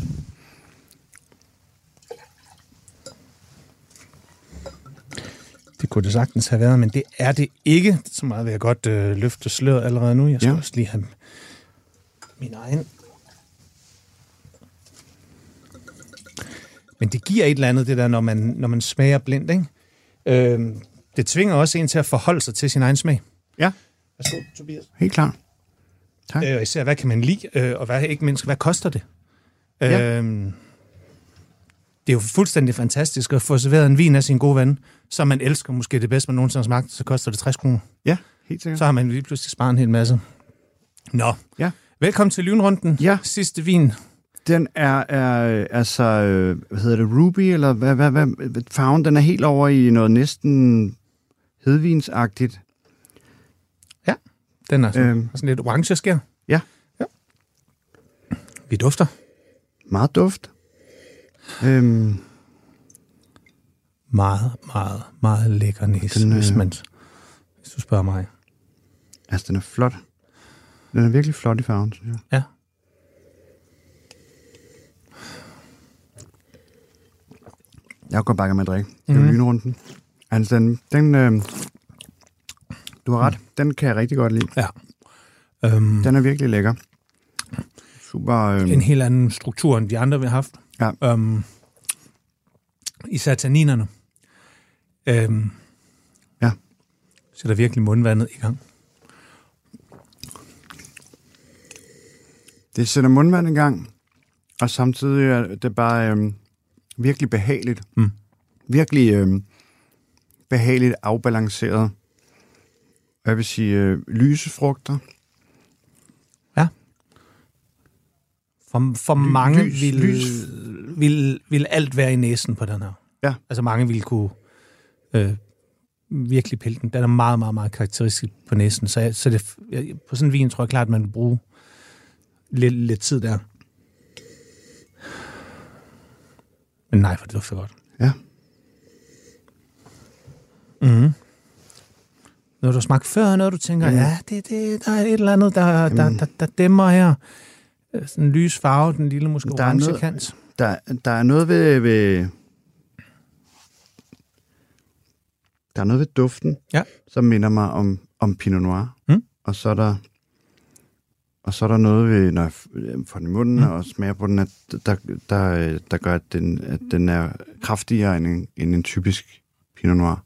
Det kunne det sagtens have været, men det er det ikke. Så meget vil jeg godt øh, løfte sløret allerede nu. Jeg skal
Ja.
også lige have min egen. Men det giver et eller andet, det der, når man, når man smager blindt, ikke? Øhm, det tvinger også en til at forholde sig til sin egen smag.
Ja,
Værsgo, Tobias.
helt klart. Tak.
Øh, især, hvad kan man lide, øh, og hvad, ikke mindst, hvad koster det?
Ja.
Øhm, det er jo fuldstændig fantastisk at få serveret en vin af sin gode ven, som man elsker måske det bedste, man nogensinde har smagt, så koster det 60 kroner.
Ja, helt sikkert.
Så har man lige pludselig sparet en hel masse. Nå,
Ja.
velkommen til Lynrunden.
Ja.
Sidste vin.
Den er, er altså, øh, hvad hedder det, ruby, eller hvad, hvad, hvad, farven, den er helt over i noget næsten hedvinsagtigt.
Den er sådan,
øhm.
sådan lidt orange skær.
Ja.
ja. Vi dufter.
Meget duft. Øhm,
Meget, meget, meget lækker nis,
Den, øh,
hvis, man, hvis du spørger mig.
altså, den er flot. Den er virkelig flot i farven, synes jeg.
Ja.
Jeg går bare med at drikke. Det er
Mhm.
mm. lynrunden. Altså, den, den øh, du har ret. Den kan jeg rigtig godt lide.
Ja. Øhm,
Den er virkelig lækker. Super. Øh,
en helt anden struktur, end de andre, vi har haft.
Ja.
Øhm, især tanninerne. Øhm,
Ja.
Sætter virkelig mundvandet i gang.
Det sætter mundvand i gang, og samtidig er det bare øh, virkelig behageligt.
Mm.
Virkelig øh, behageligt afbalanceret. Jeg vil sige øh, lyse frugter.
For, for mange
lys-
vil,
lys.
vil, vil alt være i næsen på den her.
Ja.
Altså mange vil kunne øh, virkelig pille den. Den er meget, meget, meget karakteristisk på næsen. Så, jeg, så det, jeg, på sådan en vin tror jeg klart, at man vil bruge lidt, lidt tid der. Men nej, for det dufter godt.
Ja.
Mm. Når du har smagt før, noget du tænker,
Ja.
ja, det, det, der er et eller andet, der, der,
Jamen.
der, der dæmmer her. Øh, Sådan en lys farve, den lille måske
Der er
orange
noget-
kant.
Der, der er noget ved, ved... Der er noget ved duften,
Ja.
som minder mig om, om Pinot Noir.
Mm.
Og så er der... Og så er der noget, ved, når jeg f- får den i munden mm. og smager på den, at der, der, øh, der gør, at den, at den er kraftigere end en, end en typisk Pinot Noir.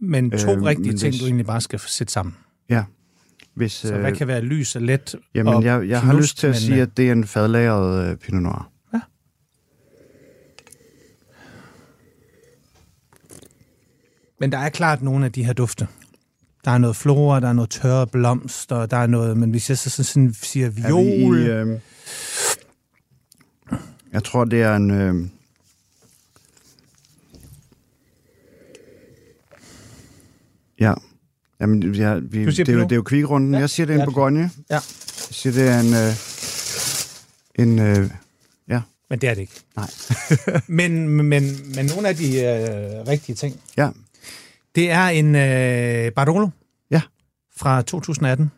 Men to
Øh,
øh, rigtige
men
ting,
hvis-
du egentlig bare skal sætte sammen.
Ja. Hvis,
Så hvad kan være lys og let?
Jamen,
og
jeg, jeg har
knust,
lyst til at
men,
sige,
øh,
at det er en fadlagret øh, Pinot Noir.
Men der er klart nogle af de her dufte. Der er noget flora, der er noget tørre blomster, der er noget... Men hvis jeg så sådan siger
Er vi
viol...
i, øh, jeg tror, det er en... Øh, ja. Jamen, ja, vi,
Du siger
det, er jo, det er jo kvikrunden.
Ja.
Jeg siger, det er en
Ja.
Bourgogne.
Ja.
Jeg siger, det er en... Øh, en øh, ja,
Men det er det ikke.
nej. <laughs>
Men, men, men nogle af de øh, rigtige ting.
Ja,
Det er en øh, Barolo
ja.
fra 2018.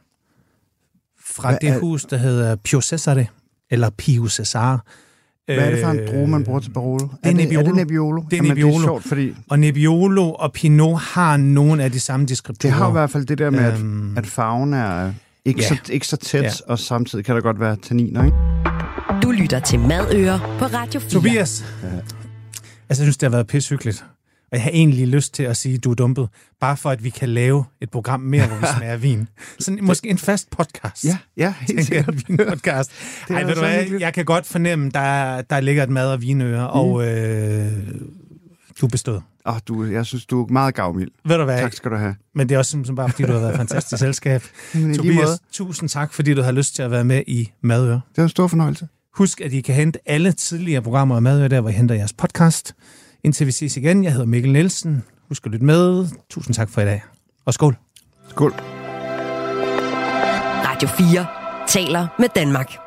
Fra
Hvad
det hus, der hedder Pio Cesare, eller Pio Cesare.
Hvad er det for en
Øh,
droge, man bruger til Barolo?
er
er, det, er
Nebbiolo.
det Nebbiolo?
Det er
Jamen,
Nebbiolo.
Det er sjovt, fordi
Og Nebbiolo og Pinot har nogle af de samme deskriptorer.
det har i hvert fald det der med, at,
Øhm,
at farven er ikke,
ja.
så, ikke så tæt,
Ja.
og samtidig kan der godt være tanniner, ikke?
Du lytter til Madøer på Radio 4.
Tobias, altså, jeg synes, det har været pissehyggeligt. Og jeg har egentlig lyst til at sige, at du er dumpet, bare for at vi kan lave et program mere, hvor vi <laughs> smager vin. Sådan måske en fast podcast.
Ja, ja, helt sikkert.
en vinpodcast. <laughs>
Er
Ej, ved du
så
hvad, jeg kan godt fornemme, der, der ligger et mad- og vinøre, mm. og øh, du er bestået.
Oh, du, jeg synes, du er meget gavmild.
Ved du hvad,
Tak skal du have.
men det er også simpelthen bare, fordi du har været et fantastisk <laughs> selskab. Tobias, tusind tak, fordi du har lyst til at være med i Madøre.
Det var en stor fornøjelse.
Husk, at I kan hente alle tidligere programmer af Madøre, der hvor I henter jeres podcast. Indtil vi ses igen, jeg hedder Mikkel Nielsen. Husk at lytte med. Tusind tak for i dag. Og skål.
Skål.
Radio 4 taler med Danmark.